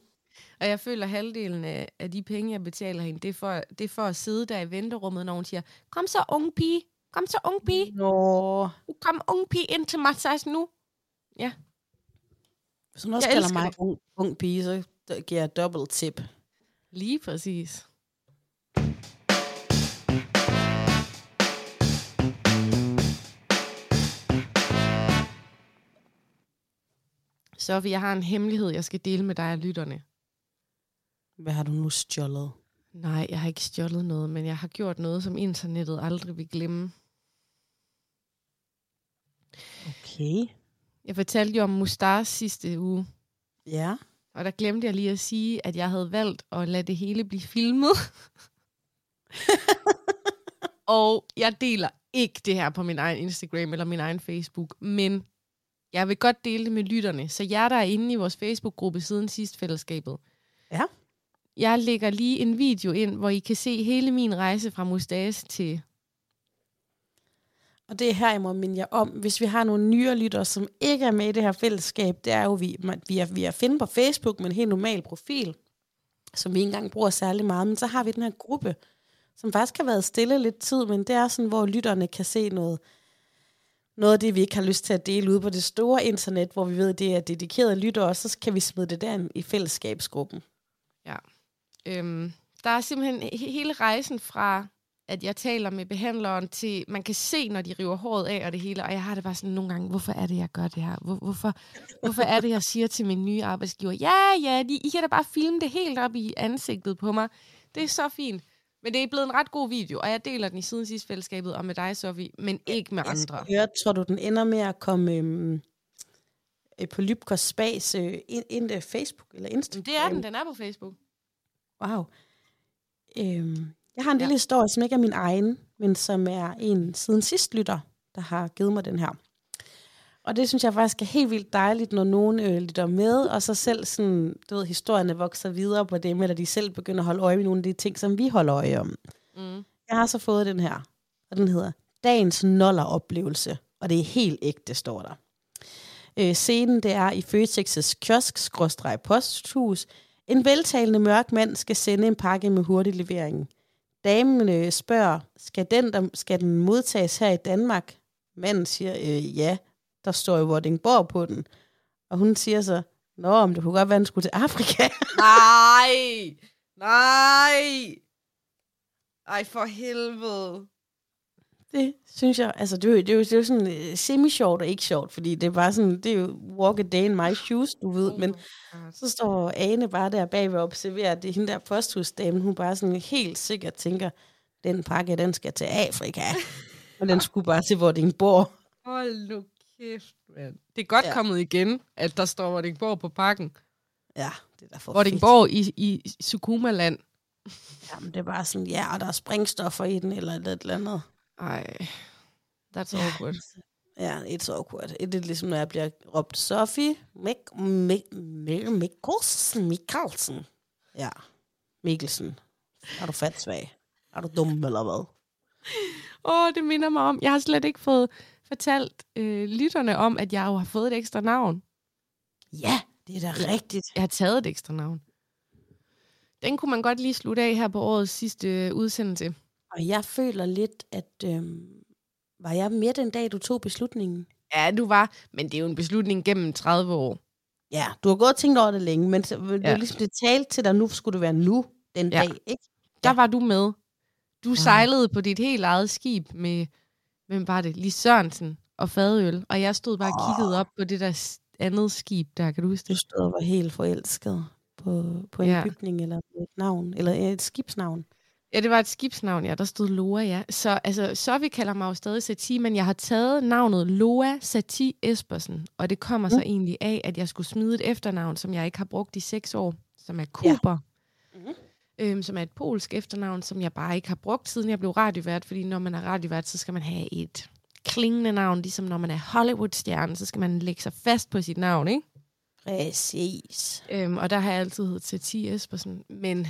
Og jeg føler, at halvdelen af, af de penge, jeg betaler hende, det er, for, det er for at sidde der i venterummet, når hun siger, kom så ung pige, kom så ung pige, Nå, kom ung pige ind til massage nu. hvis hun også Jeg kalder mig ung, ung pige, så giver jeg double tip. Lige præcis. Sofie, jeg har en hemmelighed, jeg skal dele med dig og lytterne. Hvad har du nu stjålet? Nej, jeg har ikke stjålet noget, men jeg har gjort noget, som internettet aldrig vil glemme. Okay. Jeg fortalte jo om Mustars sidste uge, Ja. og der glemte jeg lige at sige, at jeg havde valgt at lade det hele blive filmet. og jeg deler ikke det her på min egen Instagram eller min egen Facebook, men jeg vil godt dele det med lytterne. Så jer, der er inde i vores Facebook-gruppe siden sidst fællesskabet. Ja. Jeg lægger lige en video ind, hvor I kan se hele min rejse fra Mustas til... Og det er her, jeg må minde jer om, hvis vi har nogle nye lyttere, som ikke er med i det her fællesskab, det er jo, vi, vi, er, vi er finde på Facebook med en helt normal profil, som vi ikke engang bruger særlig meget, men så har vi den her gruppe, som faktisk har været stille lidt tid, men det er sådan, hvor lytterne kan se noget, noget af det, vi ikke har lyst til at dele ud på det store internet, hvor vi ved, det er dedikerede lyttere, og så kan vi smide det der i fællesskabsgruppen. Ja. Øhm, der er simpelthen hele rejsen fra, at jeg taler med behandleren, til man kan se, når de river håret af og det hele. Og jeg har det bare sådan nogle gange, hvorfor er det, jeg gør det her? Hvor, hvorfor, hvorfor er det, jeg siger til min nye arbejdsgiver, ja, ja, de, I kan da bare filme det helt op i ansigtet på mig. Det er så fint. Men det er blevet en ret god video, og jeg deler den i siden sidst fællesskabet og med dig, Sofie, men ikke med andre. Jeg tror du, den ender med at komme øhm, øh, på Lybkos Spas øh, ind, ind i Facebook eller Instagram? Det er den, den er på Facebook. Wow. Øhm, jeg har en Ja. lille historie, som ikke er min egen, men som er en siden sidst lytter, der har givet mig den her. Og det synes jeg faktisk er helt vildt dejligt, når nogen øh, lytter med, og så selv sådan, du ved, historierne vokser videre på det, eller de selv begynder at holde øje med nogle af de ting, som vi holder øje om. Mm. Jeg har så fået den her, og den hedder Dagens Noller-oplevelse, og det er helt ægte, står der. Øh, scenen, det er i Føtex's kiosk-posthus. En veltalende mørk mand skal sende en pakke med hurtig levering. Damen øh, spørger, skal den, der, skal den modtages her i Danmark? Manden siger, øh, ja, der står jo Vordingborg på den. Og hun siger så, nå, om det kunne godt være, at den skulle til Afrika. Nej! Nej! Ej, for helvede. Det synes jeg, altså det er jo, det er jo, det er jo sådan øh, semi-sjovt og ikke sjovt, fordi det er bare sådan, det er jo walk a day in my shoes, du ved, men så står Ane bare der bagved og observerer, det er hende der posthusdamen, hun bare sådan helt sikkert tænker, den pakke, den skal til Afrika, og den skulle bare til Vordingborg. Hold nu kæft, mand. Det er godt Ja. kommet igen, at der står Vordingborg på pakken. Ja, det er da for Vordingborg i, i Sukumaland. fedt. Jamen, det er bare sådan, ja, og der er springstoffer i den, eller et eller andet. Ej, that's Ja. awkward. Ja, it's awkward. Det er ligesom, når jeg bliver råbt, Sofie Mik- Mik- Mik- Mikkelsen. Mikkelsen. Ja, Mikkelsen. Er du fat svag? Er du dum, eller hvad? Åh, det minder mig om. Jeg har slet ikke fået fortalt øh, lytterne om, at jeg jo har fået et ekstra navn. Ja, det er da rigtigt. Jeg har taget et ekstra navn. Den kunne man godt lige slutte af her på årets sidste øh, udsendelse. Og jeg føler lidt, at øhm, var jeg med den dag, du tog beslutningen? Ja, du var, men det er jo en beslutning gennem 30 år. Ja, du har gået og tænkt over det længe, men så, det er Ja. ligesom det talte til dig, nu skulle det være nu, den Ja. dag, ikke? Der Ja. var du med. Du Ah. sejlede på dit helt eget skib med, hvem var det? Lis Sørensen og fadøl. Og jeg stod bare og kiggede op på det der andet skib der, kan du huske Du det? stod og var helt forelsket på, på en Ja. bygning, eller et navn, eller et skibsnavn. Ja, det var et skibsnavn, ja. Der stod Loa, ja. Så altså, så vi kalder mig jo stadig Sati, men jeg har taget navnet Loa Sati Espersen. Og det kommer så Mm. egentlig af, at jeg skulle smide et efternavn, som jeg ikke har brugt i seks år, som er Kuber. Mhm. Øhm, som er et polsk efternavn, som jeg bare ikke har brugt, siden jeg blev radiovært. Fordi når man er radiovært, så skal man have et klingende navn. Ligesom når man er Hollywood-stjerne, så skal man lægge sig fast på sit navn, ikke? Præcis. Øhm, og der har jeg altid heddet Tati Espersen. Men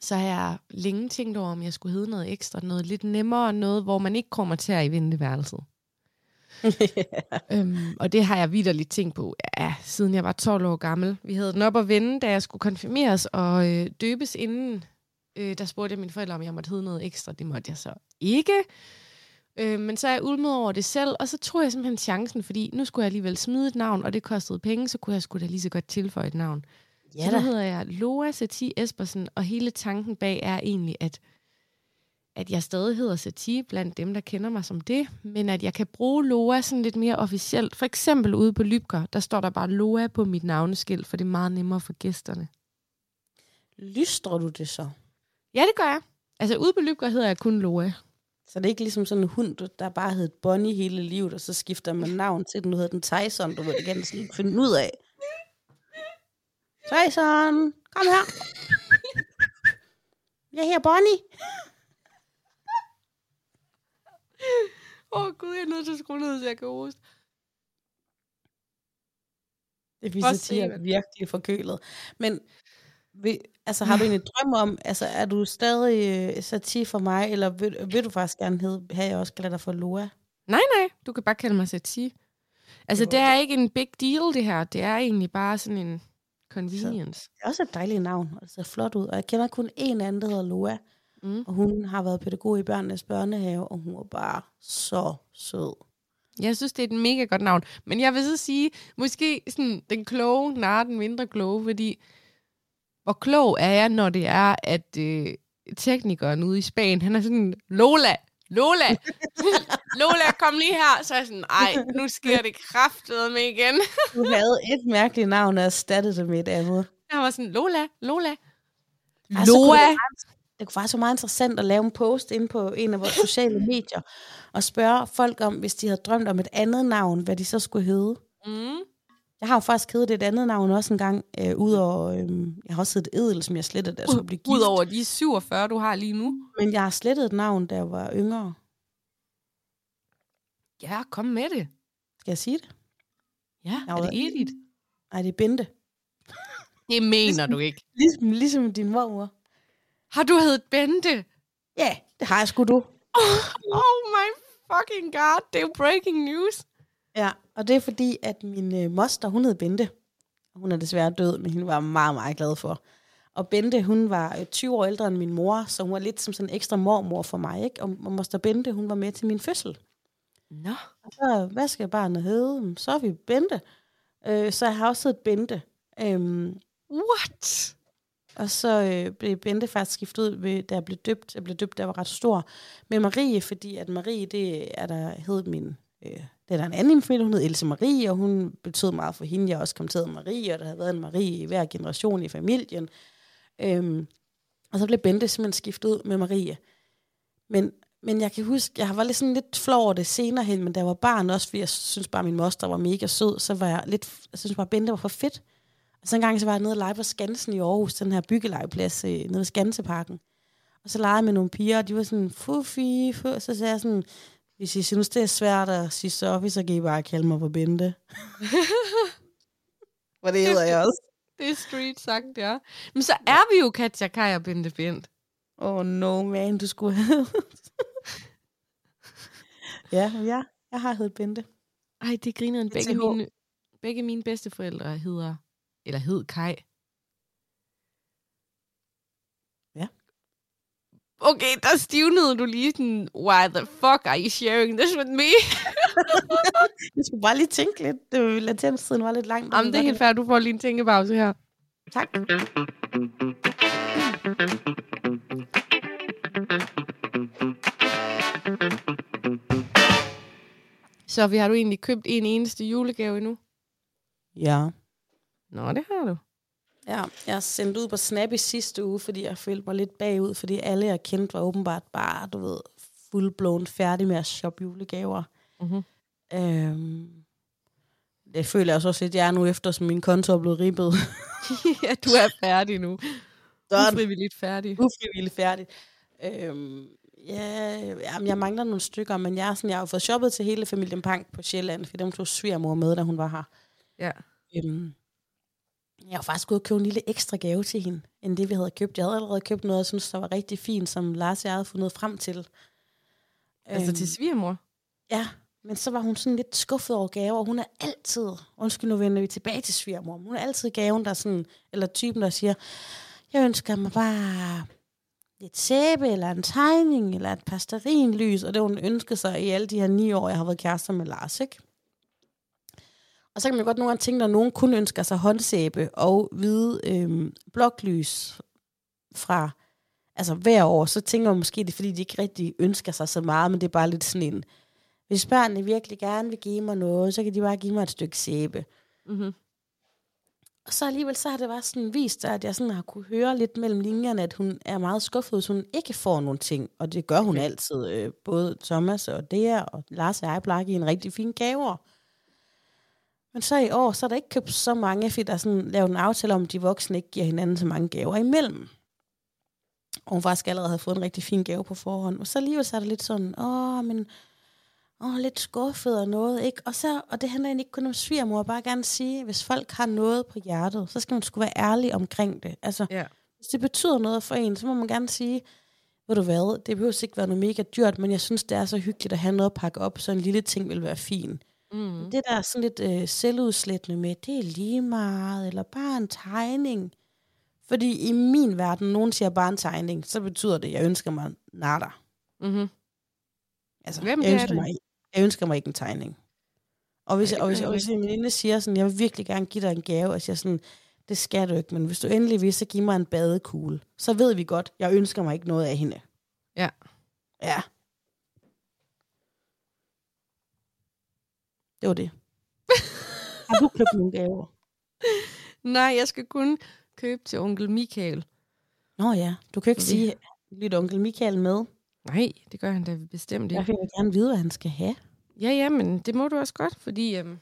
så har jeg længe tænkt over, om jeg skulle hedde noget ekstra. Noget lidt nemmere, noget, hvor man ikke kommer til at i venteværelset. øhm, og det har jeg vidderligt tænkt på, ja, siden jeg var 12 år gammel. Vi havde den op at vende, da jeg skulle konfirmeres og øh, døbes inden. Øh, der spurgte jeg mine forældre, om jeg måtte hedde noget ekstra. Det måtte jeg så ikke. Øh, men så er jeg ulmet over det selv, og så tog jeg simpelthen chancen, fordi nu skulle jeg alligevel smide et navn, og det kostede penge, så kunne jeg sgu da lige så godt tilføje et navn. ja så nu hedder jeg Loa Sati Espersen, og hele tanken bag er egentlig, at at jeg stadig hedder Satie blandt dem, der kender mig som det, men at jeg kan bruge Loa sådan lidt mere officielt. For eksempel ude på Lybker, der står der bare Loa på mit navneskilt, for det er meget nemmere for gæsterne. Lystrer du det så? Ja, det gør jeg. Altså ude på Lybker hedder jeg kun Loa. Så det er ikke ligesom sådan en hund, der bare hed Bonnie hele livet, og så skifter man navn til den, nu hedder den Tyson, du ved, det kan sådan finde ud af. Tyson, kom her. Jeg her Bonnie. Åh oh, gud, jeg er nødt til at skrue ned, så jeg kan hoste. Det at virkelig forkølet. Men vil, altså, har du en drøm om, altså, er du stadig uh, Sati for mig, eller vil, vil du faktisk gerne have, have jeg også kalder dig for Loa? Nej, nej, du kan bare kalde mig Sati. Altså, det er ikke en big deal, det her. Det er egentlig bare sådan en convenience. Så, det er også et dejligt navn, og det ser flot ud. Og jeg kender kun en anden, der hedder Loa. Mm. Og hun har været pædagog i børnenes børnehave, og hun var bare så sød. Jeg synes, det er et mega godt navn. Men jeg vil så sige, måske sådan den kloge, nar den mindre kloge, fordi hvor klog er jeg, når det er, at øh, teknikeren ude i Spanien, han er sådan, Lola, Lola, Lola, kom lige her. Så er jeg sådan, ej, nu sker det kraftet med igen. du havde et mærkeligt navn og erstattet det med et andet. Jeg var sådan, Lola, Lola. Altså, Loa. Det, det kunne faktisk være meget interessant at lave en post ind på en af vores sociale medier, og spørge folk om, hvis de havde drømt om et andet navn, hvad de så skulle hedde. Mm. Jeg har jo faktisk heddet et andet navn også en gang, øh, udover, øh, jeg har også heddet Edel, som jeg slettede, da jeg skulle blive gift. Udover de 47, du har lige nu? Men jeg har slettet et navn, da jeg var yngre. Ja, kom med det. Skal jeg sige det? Ja, jeg er det Edith? Nej, det er Bente. Det mener ligesom, du ikke. Ligesom, ligesom din mormor. Har du heddet Bente? Ja, det har jeg sgu du. Oh, oh my fucking god, det er jo breaking news. Ja, og det er fordi, at min øh, moster, hun hed Bente. Hun er desværre død, men hun var meget, meget glad for. Og Bente, hun var 20 øh, år ældre end min mor, så hun var lidt som sådan en ekstra mormor for mig. Ikke? Og, og moster Bente, hun var med til min fødsel. Nå. Og så, hvad skal barnet hedde? Så er vi Bente. Øh, så jeg har også heddet Bente. Øhm, What? Og så øh, blev Bente faktisk skiftet ud, ved, da jeg blev døbt. Jeg blev døbt, da jeg var ret stor. Med Marie, fordi at Marie, det er der hed min øh, det er der en anden i min familie, hun hed Else Marie, og hun betød meget for hende. Jeg også kom til Marie, og der havde været en Marie i hver generation i familien. Øhm, og så blev Bente simpelthen skiftet ud med Marie. Men, men jeg kan huske, jeg var lidt sådan lidt flov over det senere hen, men da jeg var barn også, fordi jeg synes bare, at min moster var mega sød, så var jeg lidt, jeg synes bare, at Bente var for fedt. Og så en gang så var jeg nede og lege på Skansen i Aarhus, den her byggelegeplads øh, nede ved Skanseparken. Og så legede jeg med nogle piger, og de var sådan, fufi, fu. så sagde jeg sådan, hvis I synes, det er svært at sige Sofie, så kan I bare kalde mig på Bente. For det hedder jeg også. det er street sagt, ja. Men så er vi jo Katja Kaj og Bente Bent. Oh no, man, du skulle have Ja, ja, jeg har heddet Bente. Ej, det griner en. Begge mine, begge mine bedsteforældre hedder, eller hed Kai. okay, der stivnede du lige sådan, why the fuck are you sharing this with me? jeg skulle bare lige tænke lidt. Det var latenstiden var lidt langt. Jamen, det er helt færdigt. Du får lige en tænkepause her. Tak. Så vi har du egentlig købt en eneste julegave endnu? Ja. Nå, det har du. Ja, jeg sendte ud på Snap i sidste uge, fordi jeg følte mig lidt bagud, fordi alle jeg kendte var åbenbart bare, du ved, fuldblåen færdig med at shoppe julegaver. Mm-hmm. Øhm, det føler jeg også lidt, jeg er nu efter, som min konto er blevet ribbet. ja, du er færdig nu. Så Ufrivilligt færdig. Ufrivilligt færdig. Øhm, ja, jamen, jeg mangler nogle stykker, men jeg, er sådan, jeg har fået shoppet til hele familien Pank på Sjælland, fordi dem tog svigermor med, da hun var her. Ja. Øhm, jeg var faktisk gået og købe en lille ekstra gave til hende, end det vi havde købt. Jeg havde allerede købt noget, jeg synes, der var rigtig fint, som Lars og jeg havde fundet frem til. Altså øhm, til svigermor? Ja, men så var hun sådan lidt skuffet over gaver, og hun er altid, undskyld nu vender vi tilbage til svigermor, hun er altid gaven, der sådan, eller typen, der siger, jeg ønsker mig bare et sæbe, eller en tegning, eller et pasterinlys, og det hun ønskede sig i alle de her ni år, jeg har været kærester med Lars, ikke? Og så kan man godt nogle gange tænke, når nogen kun ønsker sig håndsæbe og hvide øhm, bloklys fra altså hver år, så tænker man måske, det er fordi, de ikke rigtig ønsker sig så meget, men det er bare lidt sådan en, hvis børnene virkelig gerne vil give mig noget, så kan de bare give mig et stykke sæbe. Mm-hmm. Og så alligevel, så har det bare sådan vist sig, at jeg sådan har kunne høre lidt mellem linjerne, at hun er meget skuffet, hvis hun ikke får nogle ting. Og det gør hun Okay. altid. Øh, både Thomas og Dea og Lars og jeg plejer at give en rigtig fin gaver. Men så i år, så er der ikke købt så mange, fordi der er sådan lavet en aftale om, at de voksne ikke giver hinanden så mange gaver imellem. Og hun faktisk allerede havde fået en rigtig fin gave på forhånd. Og så alligevel så er det lidt sådan, åh, men åh, lidt skuffet og noget, ikke? Og, så, og det handler egentlig ikke kun om svigermor, bare gerne sige, hvis folk har noget på hjertet, så skal man sgu være ærlig omkring det. Altså, Ja. hvis det betyder noget for en, så må man gerne sige, ved du hvad, det behøver ikke være noget mega dyrt, men jeg synes, det er så hyggeligt at have noget at pakke op, så en lille ting vil være fin. Mm. Det der er sådan lidt øh, selvudslættende med, det er lige meget, eller bare en tegning. Fordi i min verden, nogen siger bare en tegning, så betyder det, at jeg ønsker mig nada. Mm-hmm. Altså, Jamen, jeg, er ønsker det. mig, jeg ønsker mig ikke en tegning. Og hvis, Ja, jeg, og hvis, jeg, og hvis en veninde siger sådan, jeg vil virkelig gerne give dig en gave, og siger sådan, det skal du ikke, men hvis du endelig vil, så giv mig en badekugle. Så ved vi godt, jeg ønsker mig ikke noget af hende. Ja. Ja. Det var det. Har du købt nogle gaver? Nej, jeg skal kun købe til onkel Michael. Nå ja, du kan ikke Det- sige lidt onkel Michael med. Nej, det gør han da bestemt Jeg ikke. vil gerne vide, hvad han skal have. Ja, ja, men det må du også godt, fordi øhm,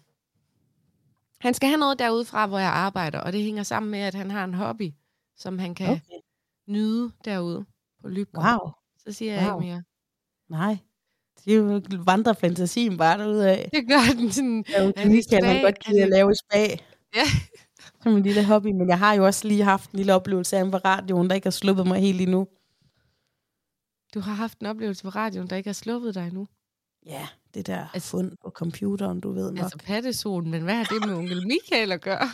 han skal have noget derude fra, hvor jeg arbejder, og det hænger sammen med, at han har en hobby, som han kan okay. Okay. nyde derude på Lybgård. Wow. Så siger jeg Wow. ikke mere. Nej. Det er vandrer fantasien bare derude af. Det gør den sådan. Ja, det han spa? godt kan lide at lave i spa. Ja. Som en lille hobby, men jeg har jo også lige haft en lille oplevelse af på radioen, der ikke har sluppet mig helt endnu. Du har haft en oplevelse på radioen, der ikke har sluppet dig endnu. Ja, det der Altså- altså, fund på computeren, du ved nok. Altså pattesolen, men hvad har det med onkel Michael at gøre?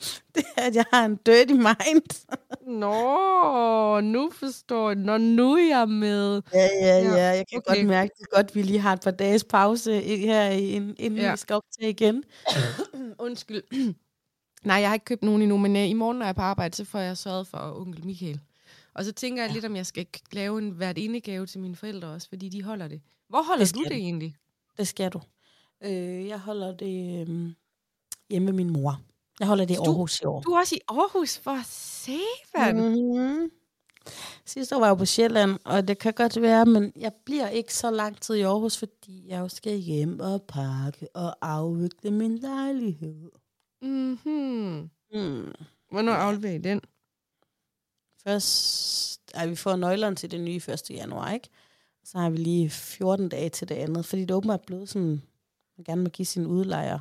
Det er, at jeg har en dirty mind. Nå, nu forstår jeg. Nå, nu er jeg med. ja, ja, Ja. Jeg kan okay. godt mærke, det godt, vi lige har et par dages pause her, inden, Ja. vi skal optage igen. Undskyld. Nej, jeg har ikke købt nogen endnu, men øh, i morgen, når jeg er på arbejde, så får jeg sørget for onkel Michael. Og så tænker jeg lidt, om jeg skal lave en hvert indegave til mine forældre også, fordi de holder det. Hvor holder Det du det du. egentlig? Det skal du. Øh, jeg holder det øh, hjemme med min mor. Jeg holder det i Du- Aarhus i år. Du er også i Aarhus for. Mm. Mm-hmm. Sidste år var jeg på Sjælland, og det kan godt være, men jeg bliver ikke så lang tid i Aarhus, fordi jeg jo skal hjem og pakke og afvikle min lejlighed. Mm-hmm. Mm. Hvornår afleverer I den? Først, ej, vi får nøglerne til det nye 1. januar, ikke? Så har vi lige 14 dage til det andet, fordi det åbenbart er blevet sådan, man gerne må give sin udlejer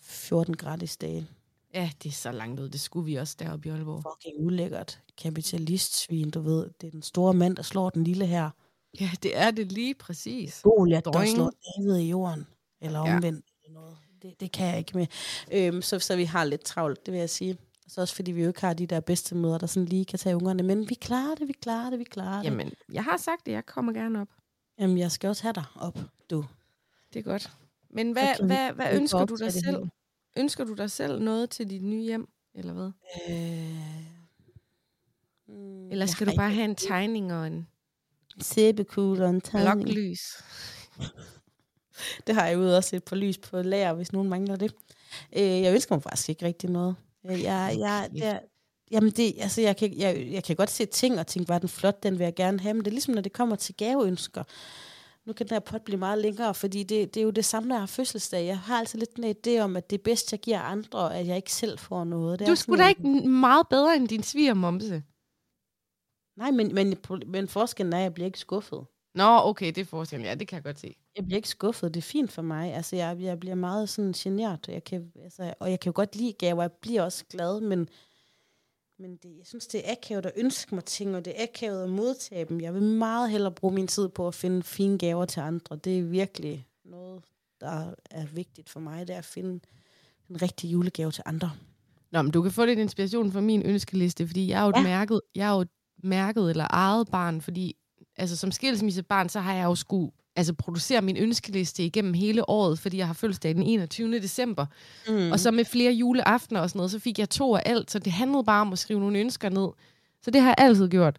14 gratis dage. Ja, det er så langt ud. Det skulle vi også deroppe i Aalborg. Fucking ulækkert. Kapitalistsvin, du ved. Det er den store mand, der slår den lille her. Ja, det er det lige præcis. Goliath, der slår David i jorden. Eller Ja. omvendt. Eller noget. Det, det kan jeg ikke med. Øhm, så, så vi har lidt travlt, det vil jeg sige. Så også fordi vi jo ikke har de der bedste møder, der sådan lige kan tage ungerne. Men vi klarer det, vi klarer det, vi klarer det. Jamen, jeg har sagt det. Jeg kommer gerne op. Jamen, jeg skal også have dig op, du. Det er godt. Men hvad, hvad, hvad ønsker du dig selv? Ønsker du dig selv noget til dit nye hjem, eller hvad? Øh, mm, Eller jeg skal du bare have en tegning og en sæbekugle og en tegning? bloklys? Det har jeg ude også et par lys på lager, hvis nogen mangler det. Øh, jeg ønsker mig faktisk ikke rigtig noget. Jeg, jeg, jeg, der, jamen det, altså jeg, kan, jeg, jeg kan godt se ting og tænke, var den flot, den vil jeg gerne have. Men det er ligesom, når det kommer til gaveønsker. Nu kan den her pot blive meget længere, fordi det, det er jo det samme, når jeg har fødselsdag. Jeg har altid lidt en idé om, at det er bedst, jeg giver andre, og at jeg ikke selv får noget. Det Du er sgu da ikke meget bedre end din svigermomse. Nej, men, men, men forskellen er, at jeg bliver ikke skuffet. Nå, okay, det er forskellen. Ja, det kan jeg godt se. Jeg bliver ikke skuffet, det er fint for mig. Altså, jeg, jeg bliver meget sådan genert, jeg kan, altså, og jeg kan jo godt lide gaver, jeg bliver også glad, men, men det, jeg synes, det er akavet at ønske mig ting, og det er akavet at modtage dem. Jeg vil meget hellere bruge min tid på at finde fine gaver til andre. Det er virkelig noget, der er vigtigt for mig, det er at finde en rigtig julegave til andre. Nå, men du kan få lidt inspiration fra min ønskeliste, fordi jeg er jo et, Ja. mærket, jeg er jo et mærket eller eget barn, fordi altså, som skilsmissebarn, så har jeg jo skulle altså, producere min ønskeliste igennem hele året, fordi jeg har fødselsdag den 21. december. Mm. Og så med flere juleaftener og sådan noget, så fik jeg to af alt, så det handlede bare om at skrive nogle ønsker ned. Så det har jeg altid gjort.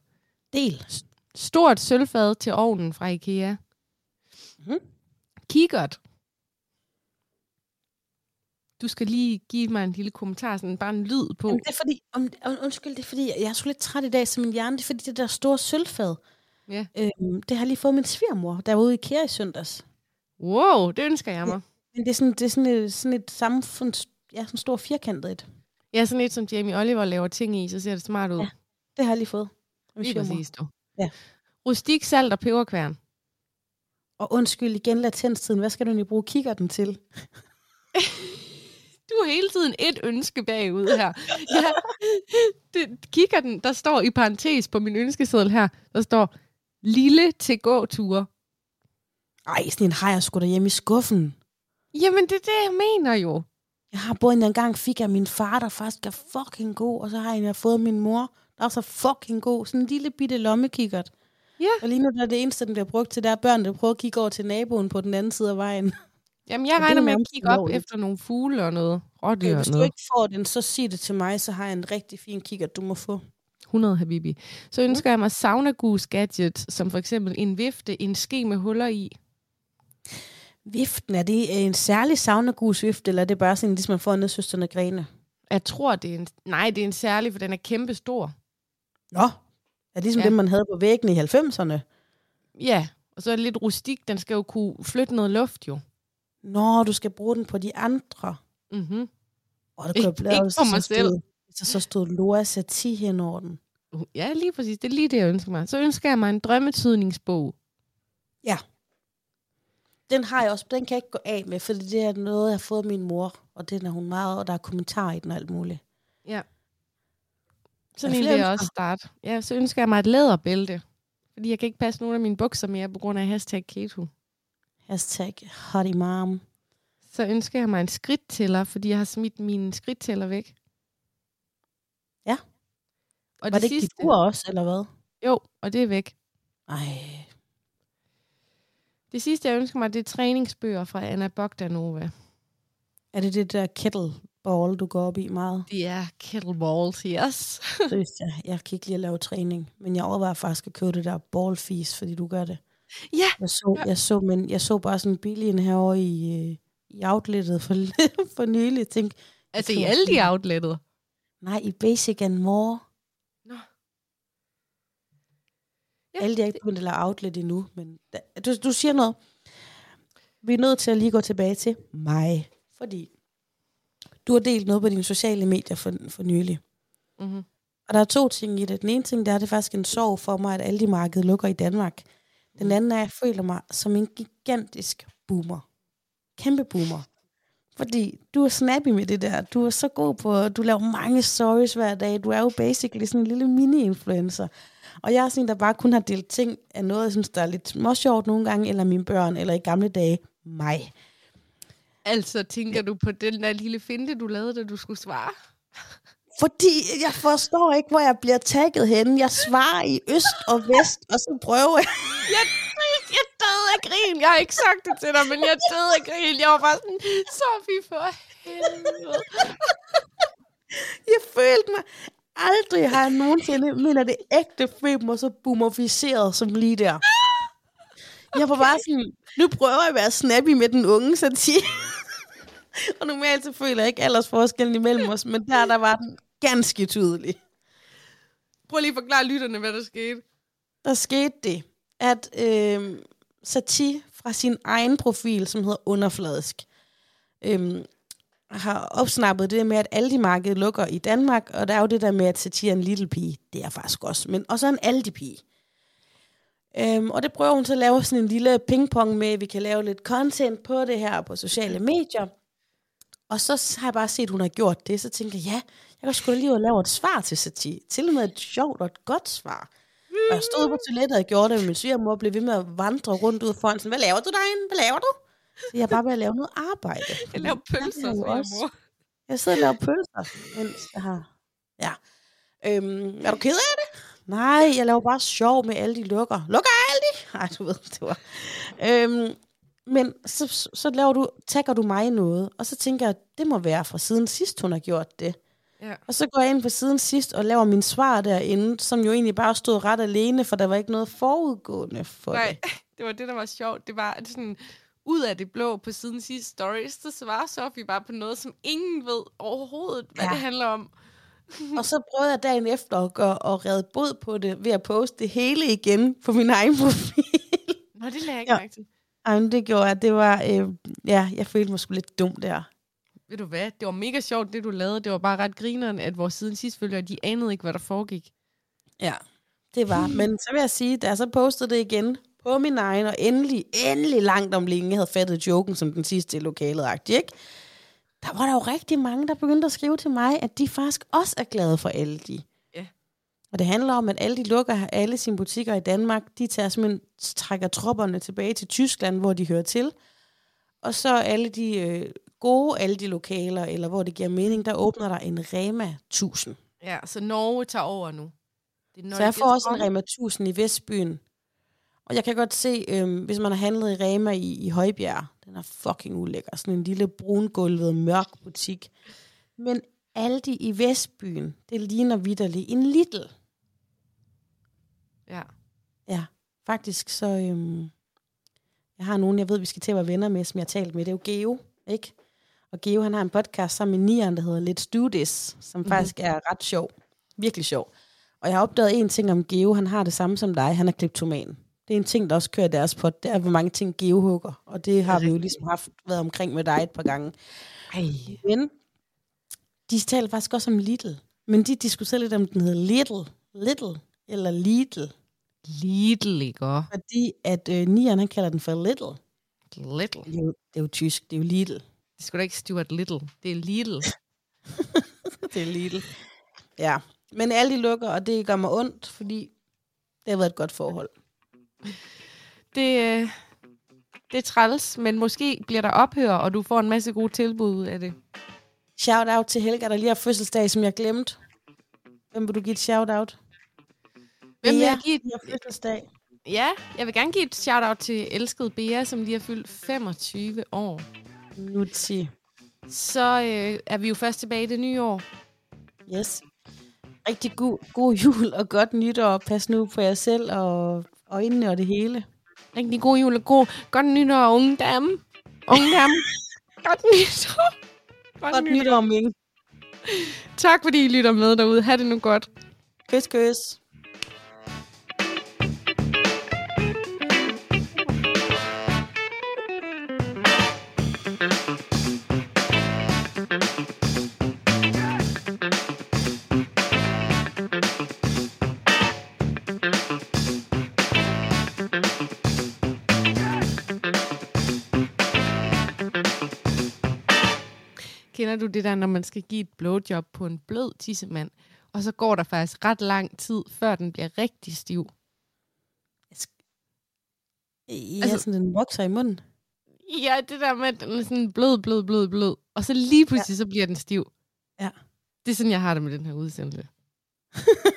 Del. Stort sølvfad til ovnen fra IKEA. Mhm. Kikkert. Du skal lige give mig en lille kommentar, sådan bare en lyd på. Jamen, det er fordi, om, undskyld, det er fordi, jeg er sgu lidt træt i dag, så min hjerne, det er fordi, det der store sølvfad, Ja. øhm, det har jeg lige fået min svigermor, der var ude i IKEA i søndags. Wow, det ønsker jeg mig. Men det er sådan, det er sådan et, sådan et samfunds, ja, sådan stor firkantet et. Ja, sådan et, som Jamie Oliver laver ting i, så ser det smart ud. Ja, Det har jeg lige fået. Lige præcis, du. Ja. Rustik, salt og peberkværn. Og undskyld igen latenstiden, hvad skal du egentlig bruge kikkerten til? Du har hele tiden et ønske bagud her. Ja, det, kigger den, der står i parentes på min ønskeseddel her, der står lille til gåture. Ej, sådan en har jeg sgu derhjemme i skuffen. Jamen, det er det, jeg mener jo. Jeg har både en der engang fik af min far, der faktisk er fucking god, og så har jeg en, jeg har fået af min mor, der er også fucking god. Sådan en lille bitte lommekikkert. Ja. Og lige nu der er det eneste, den bliver brugt til, der er børn, der prøver at kigge over til naboen på den anden side af vejen. Jamen, jeg er regner med at kigge op efter nogle fugle og noget rådyr og hvis du ikke får den, så sig det til mig, så har jeg en rigtig fin kikkert, du må få. 100 habibi. Så ønsker jeg mig sauna goose gadget, som for eksempel en vifte, en ske med huller i. Viften, er det en særlig saunagus-vift, eller er det bare sådan, ligesom man får ned søsterne grene? Jeg tror, det er en... Nej, det er en særlig, for den er kæmpe stor. Nå, er det ligesom Ja. dem, man havde på væggen i 90'erne? Ja, og så er det lidt rustik. Den skal jo kunne flytte noget luft, jo. Nå, du skal bruge den på de andre. Mm-hmm. Og det Ikke- kunne ikke hvis på mig selv. Der så stod Loa Sati hen over den. Ja, lige præcis. Det er lige det, jeg ønsker mig. Så ønsker jeg mig en drømmetydningsbog. Den har jeg også, den kan jeg ikke gå af med, for det er noget, jeg har fået af min mor. Og den er hun meget, og der er kommentarer i den og alt muligt. Ja. Sådan der en vil jeg også starte. Ja, så ønsker jeg mig et læderbælte. Fordi jeg kan ikke passe nogen af mine bukser mere på grund af hashtag keto. Hashtag hot imam. Så ønsker jeg mig en skridttæller, fordi jeg har smidt min skridttæller væk. Og Var det, det ikke sidste, dit ur også, eller hvad? Jo, og det er væk. Ej, Det sidste, jeg ønsker mig, det er træningsbøger fra Anna Bogdanova. er det det der kettleball, du går op i meget? Det er kettleballs, yes. Seriøst, jeg, jeg kan ikke lide at lave træning, men jeg overvejer faktisk at købe det der ballfis, fordi du gør det. Ja, Jeg så, jeg så, men jeg så bare sådan billig en herovre i, øh, i outlettet for, for nylig. Tænkte, altså i alle de outlettet. nej, i Basic and More. Nå. Ja, Alle de er ikke begyndt at lave outlet endnu, men da, du, du siger noget. Vi er nødt til at lige gå tilbage til mig, fordi du har delt noget på dine sociale medier for, for nylig. Mm-hmm. Og der er to ting i det. Den ene ting, der er det er faktisk en sorg for mig, at alle de marked lukker i Danmark. Den anden er, at jeg føler mig som en gigantisk boomer. Kæmpe boomer. Fordi du er snappy med det der. Du er så god på, du laver mange stories hver dag. Du er jo basically sådan en lille mini-influencer. Og jeg er sådan der bare kun har delt ting af noget, jeg synes, der er lidt småsjovt nogle gange, eller mine børn, eller i gamle dage, mig. Altså, tænker du på den der lille finte, du lavede, da du skulle svare? Fordi jeg forstår ikke, hvor jeg bliver tagget henne. Jeg svarer i øst og vest, og så prøver jeg. Jeg, jeg døde af grin. Jeg har ikke sagt det til dig, men jeg døde af grin. Jeg var bare sådan, Sofie, for helvede. Jeg følte mig aldrig har jeg nogensinde mener det ægte følt mig så boomerficeret som lige der. Jeg var bare sådan, nu prøver jeg at være snappy med den unge satire. og normalt så føler jeg ikke aldersforskellen imellem os, men der, der var den ganske tydelig. Prøv lige at forklare lytterne, hvad der skete. Der skete det, at øh, Satie fra sin egen profil, som hedder Underfladisk, øh, har opsnappet det med, at Aldi-markedet lukker i Danmark, og der er jo det der med, at Satie en lille pige. Det er faktisk også, men også en Aldi-pige. Øhm, og det prøver hun så at lave sådan en lille pingpong med, at vi kan lave lidt content på det her på sociale medier. Og så har jeg bare set, at hun har gjort det, så tænker jeg, ja, jeg kan sgu da lige lave et svar til Satie. Til og med et sjovt og et godt svar. Og jeg stod på toilettet og gjorde det, og min svigermor blev ved med at vandre rundt ud foran. Sådan, hvad laver du derinde? Hvad laver du? Så jeg er bare ved at lave noget arbejde. Jeg laver pølser, Jeg også- mor. Jeg sidder og laver pølser, mens jeg har... Ja. Øhm, er du ked af det? Nej, jeg laver bare sjov med alle de lukker. Lukker alle de? Nej, du ved, det var... Øhm, men så, så- laver du, tagger du mig noget, og så tænker jeg, det må være fra siden sidst, hun har gjort det. Ja. Og så går jeg ind på siden sidst og laver min svar derinde, som jo egentlig bare stod ret alene, for der var ikke noget forudgående for Nej, det. det var det, der var sjovt. Det var sådan, ud af det blå på siden sidste stories, så svarer Sofie bare på noget, som ingen ved overhovedet, hvad ja. Det handler om. Og så prøvede jeg dagen efter at, gøre, at redde bod på det ved at poste det hele igen på min egen profil. Nå, det lagde jeg ikke Ja. mærke til. Ej, det gjorde jeg. Det var, øh, ja, jeg følte mig sgu lidt dum der. Ved du hvad? Det var mega sjovt, det du lavede. Det var bare ret grineren, at vores siden sidst følgere, de anede ikke, hvad der foregik. Ja, det var. Men så vil jeg sige, da jeg så postede det igen på min egen, og endelig, endelig langt om længe havde fattet joken som den sidste i lokalet, ikke? Der var der jo rigtig mange, der begyndte at skrive til mig, at de faktisk også er glade for Aldi. Ja. Og det handler om, at Aldi lukker alle sine butikker i Danmark. De tager simpelthen, trækker tropperne tilbage til Tyskland, hvor de hører til. Og så alle de øh, gode Aldi-lokaler, eller hvor det giver mening, der åbner der en Rema 1000. Ja, så Norge tager over nu. Det er Så jeg får også en Rema 1000 i Vestbyen. Og jeg kan godt se, øhm, hvis man har handlet i Rema i, i Højbjerg, den er fucking ulækker. Sådan en lille brungulvet, mørk butik. Men Aldi i Vestbyen, det ligner vidderligt en Lidl. Ja. Ja, faktisk så... Øhm, jeg har nogen, jeg ved, vi skal til at være venner med, som jeg har talt med. Det er jo Geo, ikke? Og Geo, han har en podcast sammen med Nian, der hedder Let's Do This, som mm-hmm. faktisk er ret sjov. Virkelig sjov. Og jeg har opdaget en ting om Geo. Han har det samme som dig. Han er kleptoman. Det er en ting, der også kører deres pot. Det er, hvor mange ting Geo hugger. Og det har vi jo ligesom haft været omkring med dig et par gange. Ej. Men de taler faktisk også om Lidl. Men de diskuterer lidt om, den hedder Little. Little. Eller Lidl. Lidl, ikke? Fordi at øh, Nian, han kalder den for Little. Little. Det er, jo, det er jo tysk. Det er jo Lidl. Det sgu da ikke Stuart Little. Det er Lidl. Det er Lidl. Ja. Men alle de lukker, og det gør mig ondt, fordi det har været et godt forhold. Det, øh, det er træls, men måske bliver der ophør, og du får en masse gode tilbud ud af det. Shout out til Helga, der lige har fødselsdag, som jeg glemte. Hvem vil du give et shout out? Hvem vil jeg give et- fødselsdag. Ja, jeg vil gerne give et shout-out til elskede Bea, som lige har fyldt 25 år. Nutsi. Så øh, er vi jo først tilbage i det nye år. Yes. Rigtig god, god jul og godt nytår. Pas nu på jer selv og øjnene og det hele. Rigtig god jul og god, godt nytår, unge dame. Unge dame. godt nytår. Godt nytår, Ming. Tak fordi I lytter med derude. Ha' det nu godt. Kys, kys. Du det der, når man skal give et blowjob på en blød tissemand, og så går der faktisk ret lang tid, før den bliver rigtig stiv? Ja, Altså- sådan den vokser i munden. Ja, det der med, at den er sådan blød, blød, blød, blød. Og så lige pludselig, ja. så bliver den stiv. Ja. Det er sådan, jeg har det med den her udsendelse.